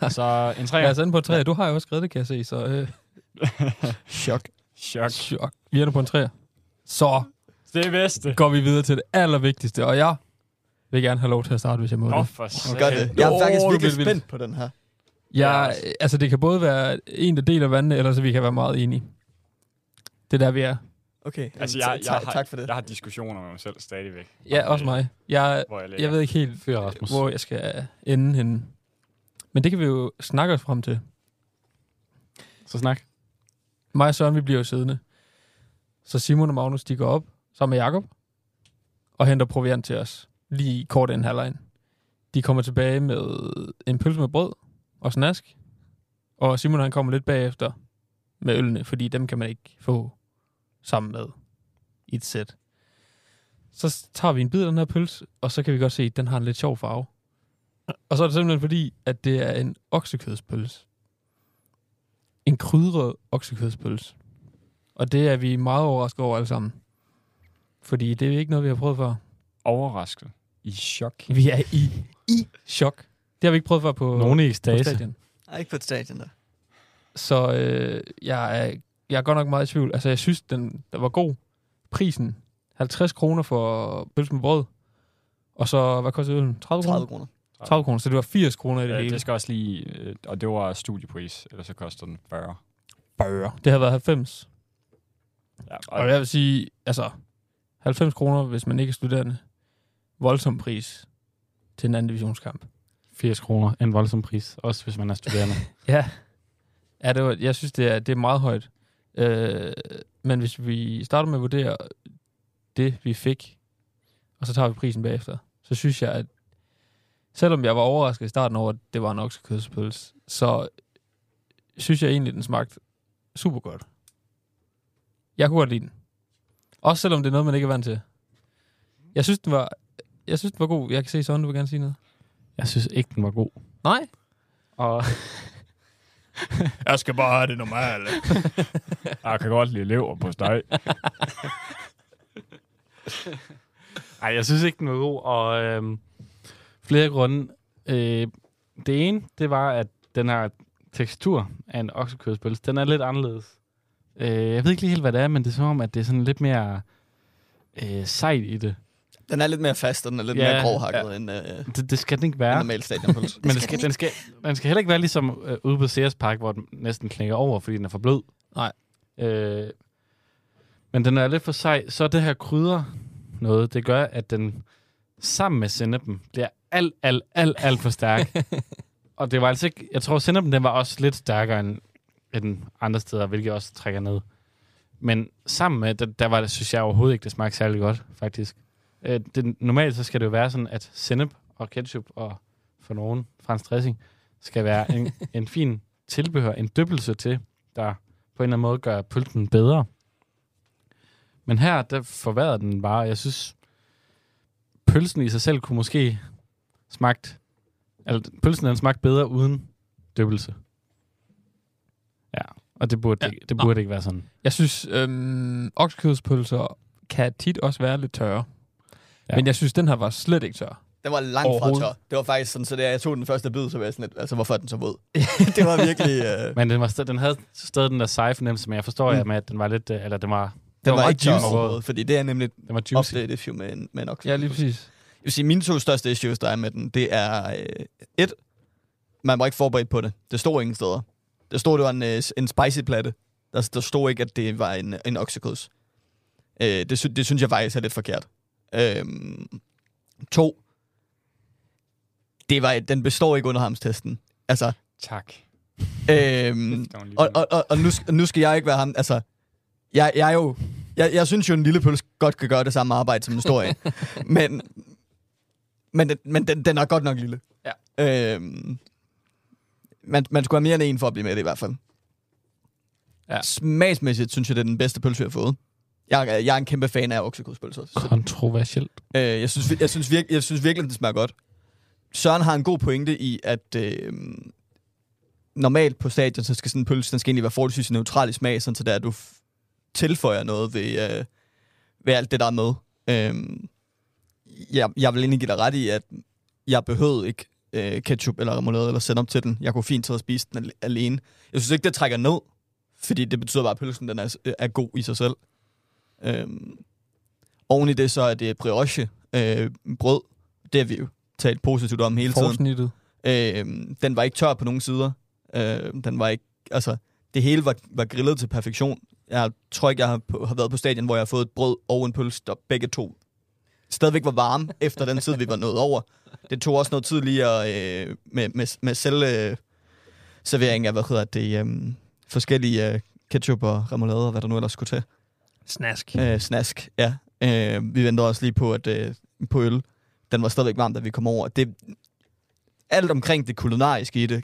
Så en Jeg træer. er sådan på 3. Du har jo også skrevet det, kan jeg se. Så øh, Chok. Chok. chok. Vi er på en 3. Så Det er bedste. går vi videre til det allervigtigste. Og jeg vil gerne have lov til at starte, hvis jeg må Nå, det. for Gør det. Jeg er faktisk virkelig vil- vil. spændt på den her. Jeg, Ja. altså, det kan både være en, der deler vandene, eller så vi kan være meget enige. Det er der, vi er. Okay, Altså, jeg, jeg, har, tak for det. jeg har diskussioner med mig selv stadigvæk. Ja, også mig. Jeg, Hvor jeg, jeg ved ikke helt, Fyr Rasmus. hvor jeg skal ende henne. Men det kan vi jo snakke os frem til. Så snak. Mig og Søren, vi bliver jo siddende. Så Simon og Magnus, de går op sammen med Jakob og henter proviant til os. Lige kort inden halvlejen. De kommer tilbage med en pølse med brød og snask. Og Simon han kommer lidt bagefter med ølene, fordi dem kan man ikke få sammen med i et sæt. Så tager vi en bid af den her pølse, og så kan vi godt se, at den har en lidt sjov farve. Og så er det simpelthen fordi, at det er en oksekødspølse. En krydret oksekødspølse. Og det er vi meget overrasket over alle sammen. Fordi det er ikke noget, vi har prøvet før. Overrasket. I chok. Vi er i, i chok. Det har vi ikke prøvet før på, Nogen i på ekstase. stadion. Nej, ikke på et stadion der. Så øh, jeg, er, jeg er godt nok meget i tvivl. Altså, jeg synes, den, den var god. Prisen, 50 kroner for pølse med brød. Og så, hvad koster øllen? 30 kroner? 30 kroner. 30 kroner, så det var 80 kroner i det Ja, hele. det skal også lige... øh, Og det var studiepris, ellers så koster den 40. Bøger. Det har været 90. Ja, Og jeg vil sige, altså, 90 kroner, hvis man ikke er studerende. Voldsom pris til en anden divisionskamp. 80 kroner. En voldsom pris. Også hvis man er studerende. Ja. Ja, det var, jeg synes, det er, det er meget højt. Øh, men hvis vi starter med at vurdere det, vi fik, og så tager vi prisen bagefter, så synes jeg, at selvom jeg var overrasket i starten over, at det var en oksekødspølse, så synes jeg egentlig, den smagte super godt. Jeg kunne godt lide den. Også selvom det er noget, man ikke er vant til. Jeg synes, den var, jeg synes, den var god. Jeg kan se sådan, du vil gerne sige noget. Jeg synes ikke, den var god. Nej. Og Jeg skal bare have det normale. Jeg kan godt lide lever på steg. Ej, jeg synes ikke, den var god, og øhm, flere grunde. Øh, det ene, det var, at den her tekstur af en oksekødspølse, den er lidt anderledes. Øh, jeg ved ikke lige helt, hvad det er, men det er som om, at det er sådan lidt mere øh, sejt i det. Den er lidt mere fast, og den er lidt Ja, mere grovhakket ja. end øh, Det, det skal den ikke være. normal stadionpølse. Men det skal, den, skal, den skal heller ikke være ligesom øh, ude på Sears Park, hvor den næsten knækker over, fordi den er for blød. Nej. Øh, men den er lidt for sej. Så det her krydder noget, det gør, at den sammen med sennepen bliver alt, alt, alt, alt for stærk. og det var altså ikke... Jeg tror, sennepen den var også lidt stærkere end, end andre steder, hvilket også trækker ned. Men sammen med, der, der var det, synes jeg overhovedet ikke, det smagte særlig godt, faktisk. Øh, det, normalt så skal det jo være sådan, at sennep og ketchup og for nogen fransk dressing skal være en, en fin tilbehør, en dyppelse til, der på en eller anden måde gør pølsen bedre. Men her, der forværrede den bare. Jeg synes, pølsen i sig selv kunne måske smagt, altså pølsen den smagte bedre uden dyppelse. Ja, og det burde, Ja. ja. ikke, det burde ikke være sådan. Jeg synes, øhm, oksekødspølser kan tit også være lidt tørre. Ja. Men jeg synes, den her var slet ikke tør. Den var langt fra tør. Det var faktisk sådan, så da jeg tog den første bid, så var jeg sådan lidt, altså hvorfor er den så våd? det var virkelig... Øh, Men den, var den havde stadig den der seje fornemmelse, men jeg forstår Mm. mm. med, at den var lidt, øh, eller den var, den var var, meget ikke tør juicy. overhovedet, fordi det er nemlig den var juicy. ofte et issue med en, med en okse. Ja, lige præcis. Jeg vil sige, mine to største issues, der er med den, det er øh, et, man var ikke forberedt på det. Det stod ingen steder. Det stod, det var en, øh, en spicy platte. Der, der stod ikke, at det var en, en oksekøds. Øh, det, sy- det synes jeg faktisk er lidt forkert. Øh, to, det var, den består ikke under hamstesten. Altså, Tak. øhm, og, og, og, og nu, nu skal jeg ikke være ham. Altså, jeg, jeg er jo... Jeg, jeg synes jo, en lille pølse godt kan gøre det samme arbejde, som en stor en. men men, den, men den, den er godt nok lille. Ja. Øhm, man, man skulle have mere end en for at blive med det i hvert fald. Ja. Smagsmæssigt synes jeg, det er den bedste pølse, vi har fået. Jeg, er- jeg er en kæmpe fan af oksekødspølser. Så, Kontroversielt. Øh, jeg, synes, jeg, synes virke, jeg synes virkelig, det smager godt. Søren har en god pointe i, at øh, normalt på stadion, så skal sådan en pølse, den skal egentlig være forholdsvis neutral i smag, sådan så der, at du f- tilføjer noget ved, øh, ved alt det, der er med. Øh, jeg, jeg vil egentlig give dig ret i, at jeg behøvede ikke øh, ketchup eller remoulade eller senap til den. Jeg kunne fint tage og spise den al- alene. Jeg synes ikke, det trækker ned, fordi det betyder bare, at pølsen den er, er god i sig selv. Øh, oven i det, så er det brioche øh, brød. Det har vi jo talt positivt om hele tiden. Forsnittet. Øh, den var ikke tør på nogen sider. Øh, den var ikke, altså, det hele var, var grillet til perfektion. Jeg tror ikke, jeg har, har været på stadion, hvor jeg har fået et brød og en pølse, der begge to stadigvæk var varme, efter den tid, vi var nået over. Det tog også noget tid lige at, øh, med, med, med selv øh, servering af, hvad hedder det, øh, forskellige øh, ketchup og remoulade og hvad der nu ellers skulle til. Snask. Øh, snask, ja. Øh, vi ventede også lige på, at øh, på øl. Den var stadigvæk varm, da vi kom over. Det, alt omkring det kulinariske i det,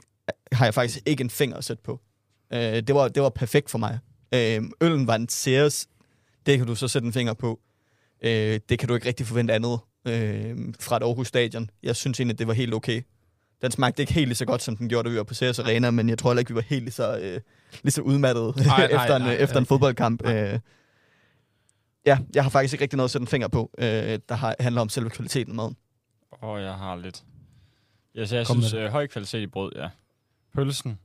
har jeg faktisk ikke en finger at sætte på. Øh, det, var, det var perfekt for mig. Øh, øllen var en Ceres. Det kan du så sætte en finger på. Øh, det kan du ikke rigtig forvente andet øh, fra et Aarhus Stadion. Jeg synes egentlig, det var helt okay. Den smagte ikke helt lige så godt, som den gjorde, da vi var på Ceres Arena, men jeg tror heller ikke, vi var helt lige så, øh, lige så udmattet Nej, nej, efter, en, nej, efter en nej. fodboldkamp. Øh, ja, jeg har faktisk ikke rigtig noget at sætte en finger på, øh, der har, handler om selve kvaliteten af maden. Åh, oh, jeg har lidt. Jeg, jeg Kom synes, øh, høj kvalitet i brød, ja. Pølsen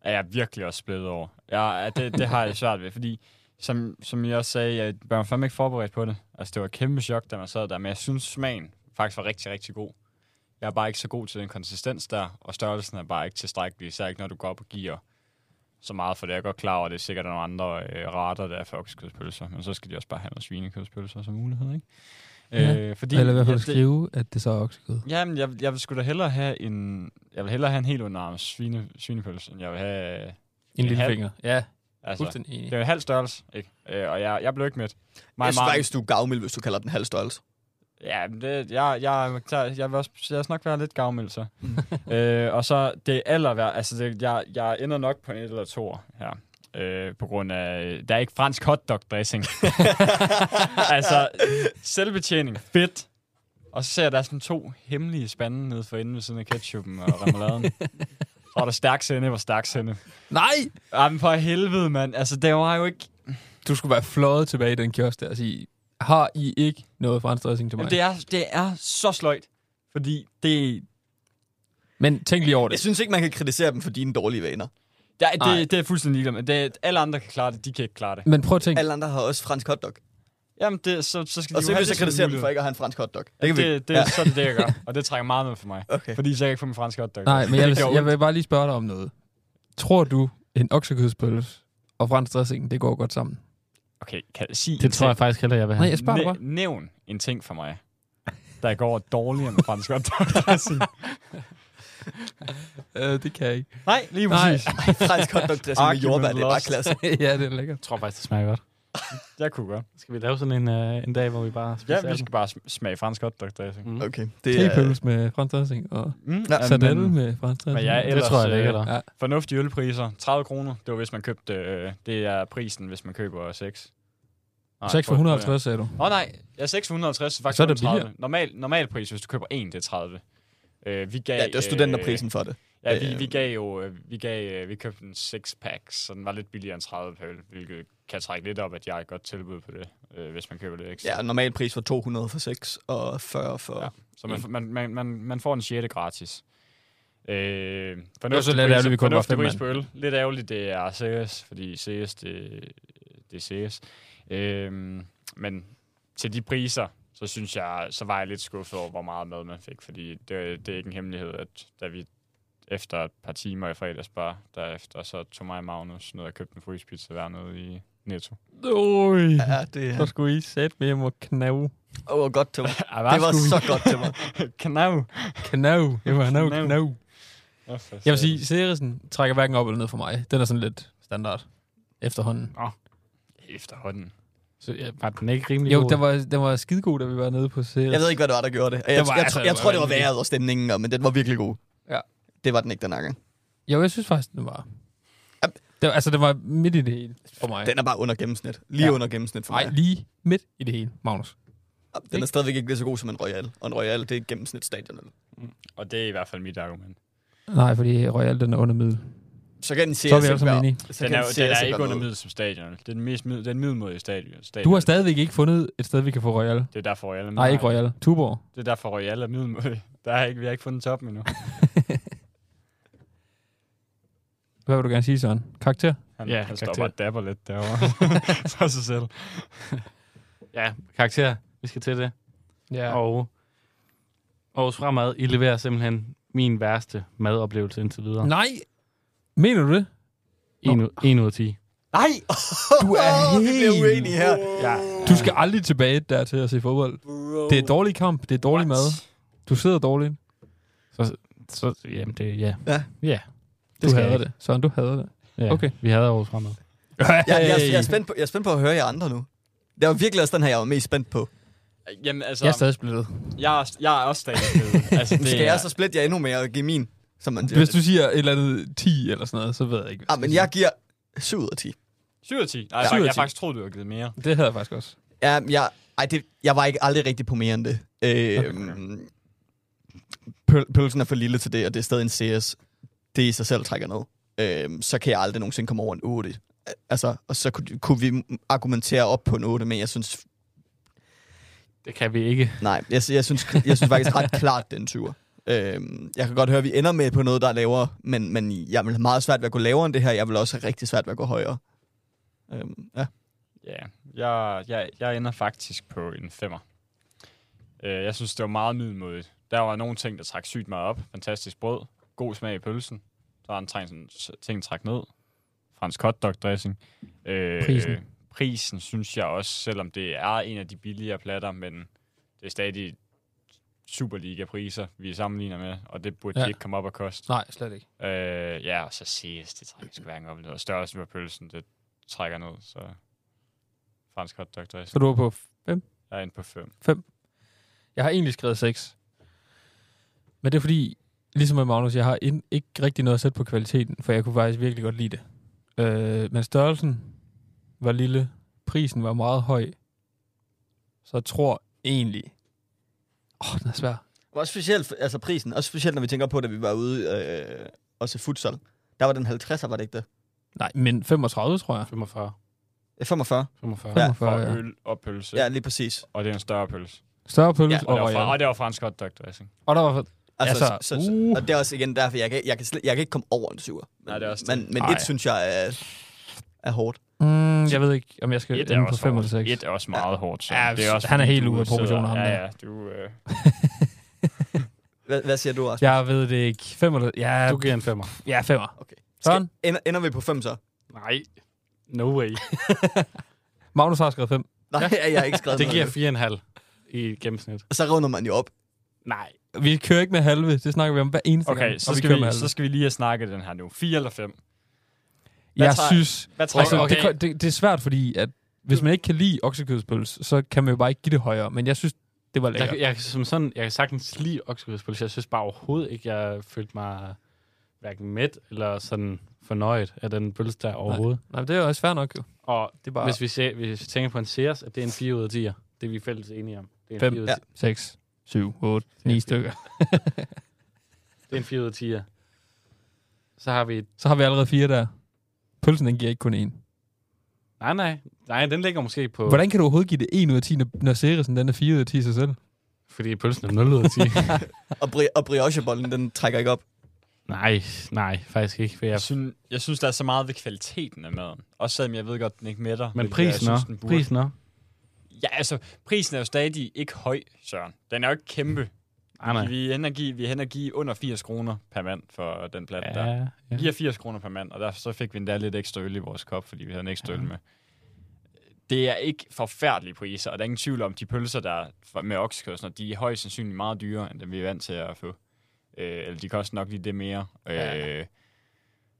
er jeg virkelig også splittet over. Jeg, er- det, det har jeg svært ved, fordi som, som jeg også sagde, jeg var fandme ikke forberedt på det. Altså, det var et kæmpe chok, da man sad der, men jeg synes, smagen faktisk var rigtig, rigtig god. Jeg er bare ikke så god til den konsistens der, og størrelsen er bare ikke tilstrækkelig, især ikke når du går op og giver så meget for det. Jeg er godt klar over, at det er sikkert nogle andre øh, retter, der er for oksekødspølser, men så skal de også bare have noget svinekødspølser som mulighed, ikke? Ja. Øh, fordi, Eller i hvert fald ja, det- skrive, at det så er oksekød. Jamen, jeg, jeg vil sgu da hellere have en... Jeg vil hellere have en helt underarm svine, svinepølse, end jeg vil have... En En lille halv. finger. Ja, Altså, fuldstændig det er en halv størrelse, ikke? Øh, og jeg, jeg blev ikke med. Mig, Jeg synes faktisk, du er gavmild, hvis du kalder den halv størrelse. Ja, det, jeg, jeg, jeg, jeg, vil også, jeg vil nok være lidt gavmild, så. øh, og så det aller altså det, jeg, jeg ender nok på en eller to her. Øh, på grund af, der er ikke fransk hotdog dressing. altså, selvbetjening, fedt. Og så ser jeg, der er sådan to hemmelige spande nede for enden ved siden af ketchupen og remouladen. er der stærk sende, hvor stærk sende. Nej! Jamen for helvede, mand. Altså, det var jo ikke... Du skulle være fløjet tilbage i den kiosk der og sige, har I ikke noget fransk dressing til mig? Jamen, det, er, det er så sløjt. Fordi det, Men tænk lige over Jeg det. synes ikke, man kan kritisere dem for dine dårlige vaner. Nej. det, det er fuldstændig ligeglad med. Det, alle andre kan klare det, de kan ikke klare det. Men prøv at tænke, Alle andre har også fransk hotdog. Jamen, det, så, så skal de Og jo så have vil jeg det kritisere dem for ikke at have en fransk hotdog. Det Det, kan vi. det, det, Ja. ja. så er det det, jeg gør. Og det trækker meget med for mig. Okay. Fordi så jeg ikke få min franske hotdog. nej, men jeg vil, Det jeg vil bare lige spørge dig om noget. Tror du, en oksekødspølse og fransk dressing, det går godt sammen? Okay, kan jeg sige Det tror jeg ting? faktisk heller, jeg vil have. Nej, jeg spørger bare. Næ- Nævn en ting for mig, der går dårligere med fransk hotdog. Øh, det kan jeg ikke. Nej, lige Nej. præcis. fransk hotdog dressing med Argument jordbær, det er bare klasse. ja, det er lækkert. Jeg tror faktisk, det smager godt. Jeg kunne godt. Skal vi lave sådan en, uh, en dag, hvor vi bare spiser Ja, vi skal bare sm- smage fransk hotdog dressing. Mm. Okay. Det er, med fransk dressing og Mm. Ja, sardelle men med fransk dressing. men jeg er Det ellers, tror jeg, det øh, der. Ja. fornuftige ølpriser. 30 kroner, det var hvis man købte, øh, det er prisen, hvis man køber 6. 6 for 150, sagde du. Åh oh, nej, ja, 650 er faktisk Så er det kun 30. billigere. Normal, normal pris, hvis du køber en, det er 30. Øh, vi gav, ja, det er studenterprisen for det. Ja, vi, Øh. vi gav jo, øh, vi, gav, øh, vi købte en 6-pack, så den var lidt billigere end 30 pøl, hvilket kan trække lidt op, at jeg har et godt tilbud på det, øh, hvis man køber det ekstra. Ja, normal pris var 200 for 6 og 40 for... Ja. Så man, man, man, man, man får en 6. gratis. Øh, fornuftig lidt ærgerligt, vi kun var pris på øl. Lidt ærgerligt, det er CS, fordi CS, det, det er CS. Øh, men til de priser, så synes jeg, så var jeg lidt skuffet over, hvor meget mad man fik, fordi det, det er ikke en hemmelighed, at da vi efter et par timer i fredags bare, derefter så tog mig og Magnus ned og købte en fryspizza hver nede i Netto. Oj. ja, det Så skulle I sætte med hjem og knave. det var godt til mig. Ja, Det var så godt til mig. Knav. Knav. Det var knav, Knav. knav. Jeg vil sige, serien trækker hverken op eller ned for mig. Den er sådan lidt standard efterhånden. Efterhånden. Så ja, var den ikke rimelig Jo, god? den var, den var skidegod, da vi var nede på serien. Jeg ved ikke, hvad det var, der gjorde det. Jeg, Det var- jeg, altså, jeg, det jeg var tror, det var vejret og stemningen, men den var virkelig god. Det var den ikke den gang. Jo, jeg synes faktisk, den var... Ja. Det var, altså, det var midt i det hele for mig. Den er bare under gennemsnit. Lige Ja. under gennemsnit for Nej, mig. lige midt i det hele, Magnus. Den er stadigvæk ikke lige så god som en Royal. Og en Royal, det er et gennemsnitsstadion. Og det er i hvert fald mit argument. Nej, fordi Royal, den er under middel. Så kan den Så er vi sammen være... enige. Så Den er, den er ikke under middel som stadion. Det er den mest mid, den middelmodige stadion. stadion. Du har stadigvæk ikke fundet et sted, vi kan få Royal. Det er derfor Royal er Nej, ikke Royal. Tuborg. Det er derfor Royal er middelmodig. Der er ikke, vi har ikke fundet toppen endnu. Hvad vil du gerne sige, Søren? Karakter? Han, Ja, han står karakter. bare og dapper lidt derovre for sig selv. Ja, karakter. Vi skal til det. Ja. Og Aarhus Fremad, I leverer simpelthen min værste madoplevelse indtil videre. Nej! Mener du det? En, ud- en ud af 10. Nej! Du er helt- her. Ja. Du skal aldrig tilbage der til at se fodbold. Det er dårlig kamp, det er dårlig mad. Du sidder dårligt. Så, jamen det, ja. Ja. Ja. Du skal jeg hader det. Søren, du hader det. ja. Okay. Vi havde Aarhus Fremad. Jeg, jeg, jeg, jeg, er spændt på, jeg er spændt på at høre jer andre nu. Det var virkelig også den her, jeg var mest spændt på. Jamen, altså, Jeg er stadig splittet. jeg, er, jeg er også stadig med. altså, det Skal er, jeg så splitte jer endnu mere og give min, som man siger? Hvis du siger et eller andet 10 eller sådan noget, så ved jeg ikke. Ah, men jeg giver 7 ud af 10. 7 ud af 10. Nej, Ja. jeg 10. faktisk troede, du havde givet mere. Det havde jeg faktisk også. Ja, jeg, ej, det, jeg var ikke aldrig rigtig på mere end det. Øh, pøl, pølsen er for lille til det, og det er stadig en CS. Det i sig selv trækker ned. Øh, så kan jeg aldrig nogensinde komme over en 8. Altså, og så kunne, kunne vi argumentere op på en 8, men jeg synes, Det kan vi ikke. nej, jeg, jeg, synes, jeg synes faktisk ret klart, det er en 20'er. Øh, jeg kan godt høre, at vi ender med på noget, der er lavere, men, men jeg vil have meget svært ved at gå lavere end det her. Jeg vil også have rigtig svært ved at gå højere. Øh, ja. Ja, jeg, jeg, jeg ender faktisk på en femmer. Øh, jeg synes, det var meget middelmodigt. Der var nogle ting, der trak sygt meget op. Fantastisk brød. God smag i pølsen. Der var en ting, sådan, ting trak ned. Fransk hotdog dressing. Øh, Prisen. Prisen synes jeg også, selvom det er en af de billigere platter, men det er stadig Superliga-priser, vi sammenligner med, og det burde Ja. de ikke komme op at koste. Nej, slet ikke. Øh, ja, og så CS, det trækker sgu hverken op ned. Og størrelsen på pølsen, det trækker ned, så fransk hotdog dressing. Så du var på... Jeg er inde på 5. Jeg har egentlig skrevet 6. Men det er fordi, ligesom med Magnus, jeg har ind, ikke rigtig noget at sætte på kvaliteten, for jeg kunne faktisk virkelig godt lide det. Øh, men størrelsen var lille, prisen var meget høj, så jeg tror egentlig... Åh, oh, den er svær. Også specielt, altså prisen, også specielt når vi tænker på, da vi var ude øh, og se futsal. Der var den 50'er, var det ikke det? Nej, men 35, tror jeg. 45. Ja, 45. 45. Ja. 45, For ja. øl og pølse. Ja, lige præcis. Og det er en større pølse. Større pølse Ja, Og, og, det var, fra, og det var fransk hotdog dressing. Og der var... Altså, Altså, så, så, uh. og det er også igen derfor, jeg kan, jeg kan, slet, jeg kan ikke komme over en syver. Men, Nej, det er også men, det. men Ej. et synes jeg er, er hårdt. Mm, jeg ved ikke, om jeg skal Et ende på også 5 eller hårdt. 6. Et er også meget hårdt. Så Ja, det er også, han er helt ude af proportioner, ham der. Ja, ja. Du, øh, Hvad, hvad siger du, Rasmus? Jeg ved det ikke. 5 eller... Ja, Du giver en femmer. ja 5'er. Okay. Søren? Skal, ender, ender vi på 5 så? Nej. No way. Magnus har skrevet 5. Nej, ja. jeg har ikke skrevet Det giver 4,5 i gennemsnit. Og så runder man jo op. Nej. Vi kører ikke med halve. Det snakker vi om hver eneste gang. okay, så skal, vi, halve. så skal vi lige have snakket den her nu. 4 eller 5? Jeg tager- synes... Hvad tror Altså, okay. det, det, det, er svært, fordi at hvis man ikke kan lide oksekødspølse, så kan man jo bare ikke give det højere. Men jeg synes, det var Jeg, lækkert. jeg, som sådan, jeg kan sagtens lide oksekødspølse. Jeg synes bare overhovedet ikke, jeg følte mig hverken mæt eller sådan fornøjet af den pølse der overhovedet. Nej, men det er jo også fair nok, jo. Og Det er bare hvis vi, ser, hvis vi tænker på en Sears, at det er en 4 ud af 10'er. Det er vi fælles enige om. Det er en Fem. 4 ud Ja. af 10. 6, 7, 8, 9 stykker. Det er en 4 ud af 10'er. Så har vi... Så har vi allerede fire der. Pølsen, den giver ikke kun én. Nej, nej. Nej, den ligger måske på... Hvordan kan du overhovedet give det 1 ud af 10, når, når den er 4 ud af 10 i sig selv? Fordi pølsen er 0 ud af 10. Og, bri- og briochebollen, den trækker ikke op. nej, nej, faktisk ikke. For jeg... Jeg synes, jeg synes, der er så meget ved kvaliteten af maden. Også selvom jeg ved godt, den ikke mætter. Men prisen synes, også. den burde. Prisen også. Ja, altså, prisen er jo stadig ikke høj, Søren. Den er jo ikke kæmpe. Nej, nej. Vi er at give, vi er at give under 80 kroner per mand for den plat ja. der. Ja, giver 80 kroner per mand, og derfor så fik vi endda lidt ekstra øl i vores kop, fordi vi havde en ekstra Ja. øl med. Det er ikke forfærdelige priser, og der er ingen tvivl om, de pølser, der er med oksekød, og sådan noget, de er højst sandsynligt meget dyrere, end dem vi er vant til at få. Øh, eller de koster nok lige det mere. Ja. Øh,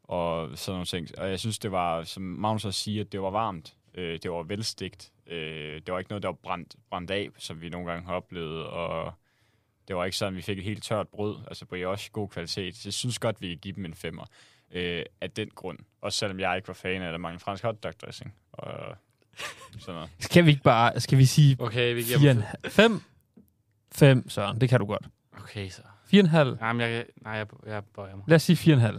og sådan nogle ting. Og jeg synes, det var, som Magnus også siger, at det var varmt. Øh, det var velstegt. Øh, det var ikke noget, der var brændt, brændt af, som vi nogle gange har oplevet. Og det var ikke sådan, at vi fik et helt tørt brød. Altså brioche, god kvalitet. Så jeg synes godt, vi kan give dem en femmer. Øh, af den grund. Også selvom jeg ikke var fan af det mange fransk hotdog dressing. Og sådan noget. Skal vi ikke bare, skal vi sige Okay, vi giver 4, 5? 5, Søren, det kan du godt. Okay, så. 4,5. Jamen, jeg, nej, jeg, jeg bøjer mig. Lad os sige 4,5.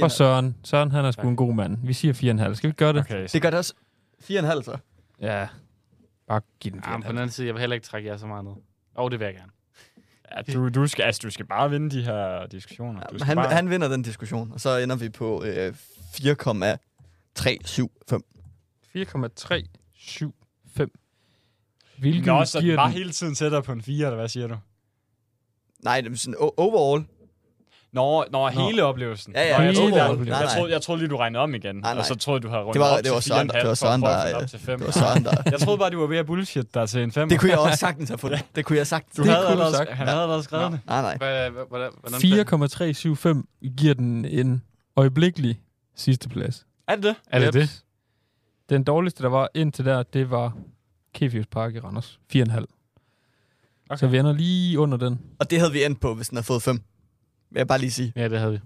For Søren. Søren, han er sgu en god mand. Vi siger 4,5. Skal vi gøre det? Okay, så Det gør det også 4,5 så. Ja. Bare giv den Jamen, på den 4,5. anden side, jeg vil heller ikke trække jer så meget ned. Og det vil jeg gerne. ja, du, du, skal, altså, du skal bare vinde de her diskussioner. Du Ja, skal han, bare... han vinder den diskussion, og så ender vi på øh, 4,375. 4,375. Hvilket Nå, så giver bare den... hele tiden tættere på en 4, eller hvad siger du? Nej, det er sådan o- overall. Nå, nå, hele oplevelsen. Ja, ja, Nå, jeg, hele troede, jeg, oplevelsen. Nej, jeg, troede, jeg troede lige, du regnede om igen. Nej, nej. Og så troede du havde rundet Det var- op det til var Søren, 4,5 der- det var for- Søren, der, finde op til 5. Det var Søren, der... Jeg troede bare, du var ved at bullshit der til en 5. Det kunne jeg også sagtens have fundet. Det kunne jeg sagt. Du Det havde allerede, sagt. Han havde allerede skrevet det. Nej, nej. Hvad, hvad, hvordan, hvordan 4,375 giver den en øjeblikkelig sidste plads. Er det det? Er det det? Den dårligste, der var indtil der, det var Kefius Park i Randers. 4,5. Okay. Så vi ender lige under den. Og det havde vi endt på, hvis den havde fået 5. Vil jeg bare lige sige. Ja, det havde vi.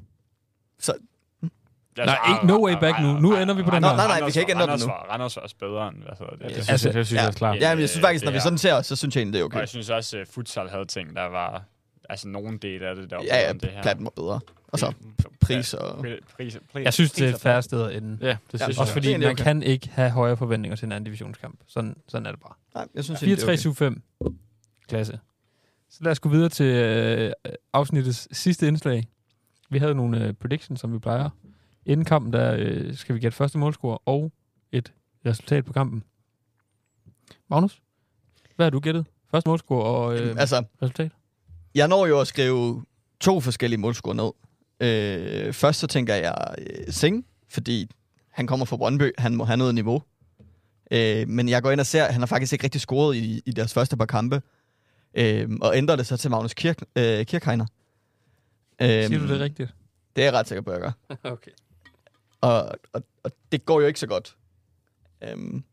Nej, ikke no way back nu. Nu ender vi på den her. Nej, nej, vi kan ikke ændre den nu. var- Randers var også bedre end, hvad hedder det. Ja, det synes, Altså, jeg, det synes ja. jeg er klart. Ja. Men jeg synes faktisk, når vi sådan ser, så synes jeg egentlig, det er Og okay. jeg synes også, at futsal havde ting, der var... Altså, nogen del af det, der var Ja, bedre ja, end det her. platten var bedre. Og så pris og... Pri- Pris, pris, Jeg synes, det er færre sted at ende. Ja, det synes jeg. Også fordi man kan ikke have højere forventninger til en anden divisionskamp. Sådan, sådan er det bare. Nej, jeg synes egentlig, det er 4, 3, okay. 7, 5. Klasse. Så lad os gå videre til øh, afsnittets sidste indslag. Vi havde nogle øh, predictions, som vi plejer. Inden kampen, der øh, skal vi gætte første målscore og et resultat på kampen. Magnus, hvad har du gættet? Første målscore og øh, Altså, resultat? jeg når jo at skrive to forskellige målscorer ned. Øh, først så tænker jeg øh, Sing, fordi han kommer fra Brøndby, han må have noget niveau. Øh, men jeg går ind og ser, at han har faktisk ikke rigtig scoret i, i deres første par kampe. Øh, og ændrer det så til Magnus Kirk, øh, Kirchheiner. Øh, Siger du det rigtigt? Det er jeg ret sikker på, at jeg gør. Okay. Og, og, og det går jo ikke så godt. Øhm,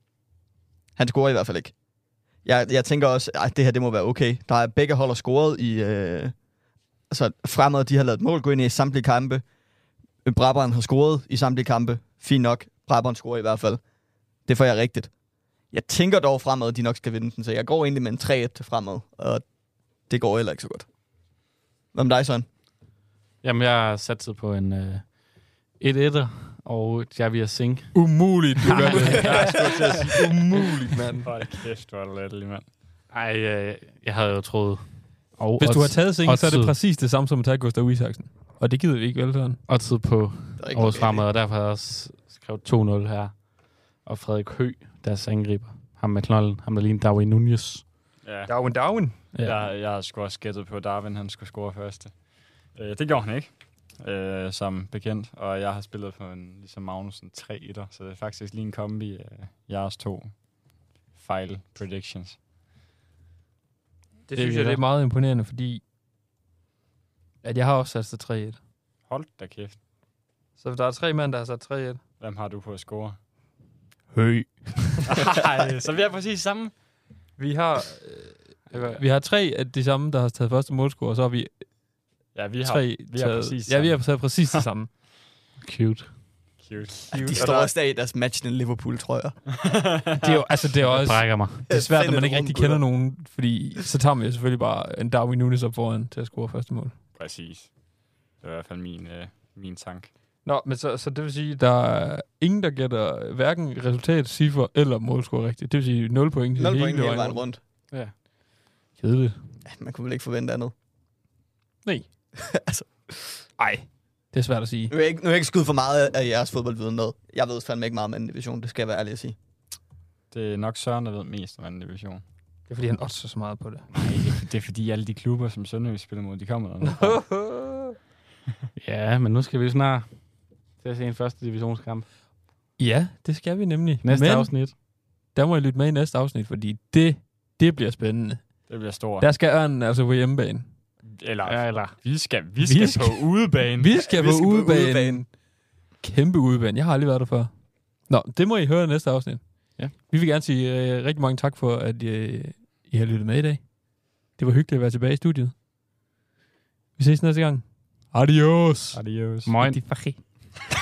han scorer i hvert fald ikke. Jeg, jeg tænker også, at det her det må være okay. Der er begge hold scoret i... Øh, altså fremad, de har lavet mål gå ind i samtlige kampe. Brabant har scoret i samtlige kampe. Fint nok. Brabant scorer i hvert fald. Det får jeg rigtigt. Jeg tænker dog fremad, at de nok skal vinde den, så jeg går egentlig med en 3-1 til fremad, og det går heller ikke så godt. Hvad med dig, Søren? Jamen, jeg har sat på en øh, 1-1'er, og Javier Singh. Umuligt, du gør det. Jeg skulle til at sige, Umuligt, mand. hold kæft, hvor er det mand. Ej, øh, jeg havde jo troet... Og Hvis du har taget Sing, så er det præcis det samme som at tage Gustav Isaksen. Og det gider vi ikke, vel, sådan? oddset på Det er ikke årets fremad, og derfor har jeg også skrevet 2-0 her. Og Frederik Hø, deres angriber. Ham med knolden. Ham der ligner Darwin Nunez. Ja. Darwin, Darwin. Ja. Jeg, jeg har sgu også gættet på, at Darwin han skulle score første. Øh, det gjorde han ikke, øh, som bekendt. Og jeg har spillet på en, ligesom Magnussen, 3 1 så det er faktisk lige en kombi af jeres to fejl predictions. Det, Det synes er jeg, det er meget imponerende, fordi at jeg har også sat sig 3-1. Hold da kæft. Så der er tre mænd, der har sat 3-1. Hvem har du på at score? Høj. Ej, så vi er præcis samme. Vi har, øh, vi har tre af de samme, der har taget første målscore, og så har vi Ja, vi har tre vi har taget, præcis Ja, vi har taget præcis det samme. Cute. cute. De står også i deres match i Liverpool, tror jeg. Det er jo, altså, det er også, brækker mig. det er svært, når man ikke rigtig kender nogen, fordi så tager man jo selvfølgelig bare en Darwin Nunes op foran til at score første mål. Præcis. Det var i hvert fald min, øh, min tank. Nå, men så, så det vil sige, der er ingen, der gætter hverken resultat, cifre eller målscore rigtigt. Det vil sige 0 point. 0 point hele vejen rundt. Ja. Kedeligt. Ja, man kunne vel ikke forvente andet. Nej. altså, Ej, det er svært at sige. nu er jeg ikke, nu er jeg ikke skudt for meget af jeres fodboldviden med. Jeg ved fandme ikke meget om anden division, det skal jeg være ærlig at sige. Det er nok Søren, der ved mest om anden division. Det er fordi, han oddser så meget på det. Nej, det, er fordi alle de klubber, som Sønderjysk spiller mod, de kommer dernede. Ja, men nu skal vi snart til at se en første divisionskamp. ja, det skal vi nemlig. Næste Men afsnit. der må I lytte med i næste afsnit, fordi det, det bliver spændende. Det bliver stort. Der skal Ørnen altså på hjemmebane. Eller, Ja, eller... vi skal, vi skal, Vi skal- på udebane. Vi skal, Vi på skal på udebane. udebane. Kæmpe udebane. Jeg har aldrig været der før. Nå, det må I høre i næste afsnit. Ja. Vi vil gerne sige uh, rigtig mange tak for, at uh, I har lyttet med i dag. Det var hyggeligt at være tilbage i studiet. Vi ses næste gang. Adios. Adios. Moin.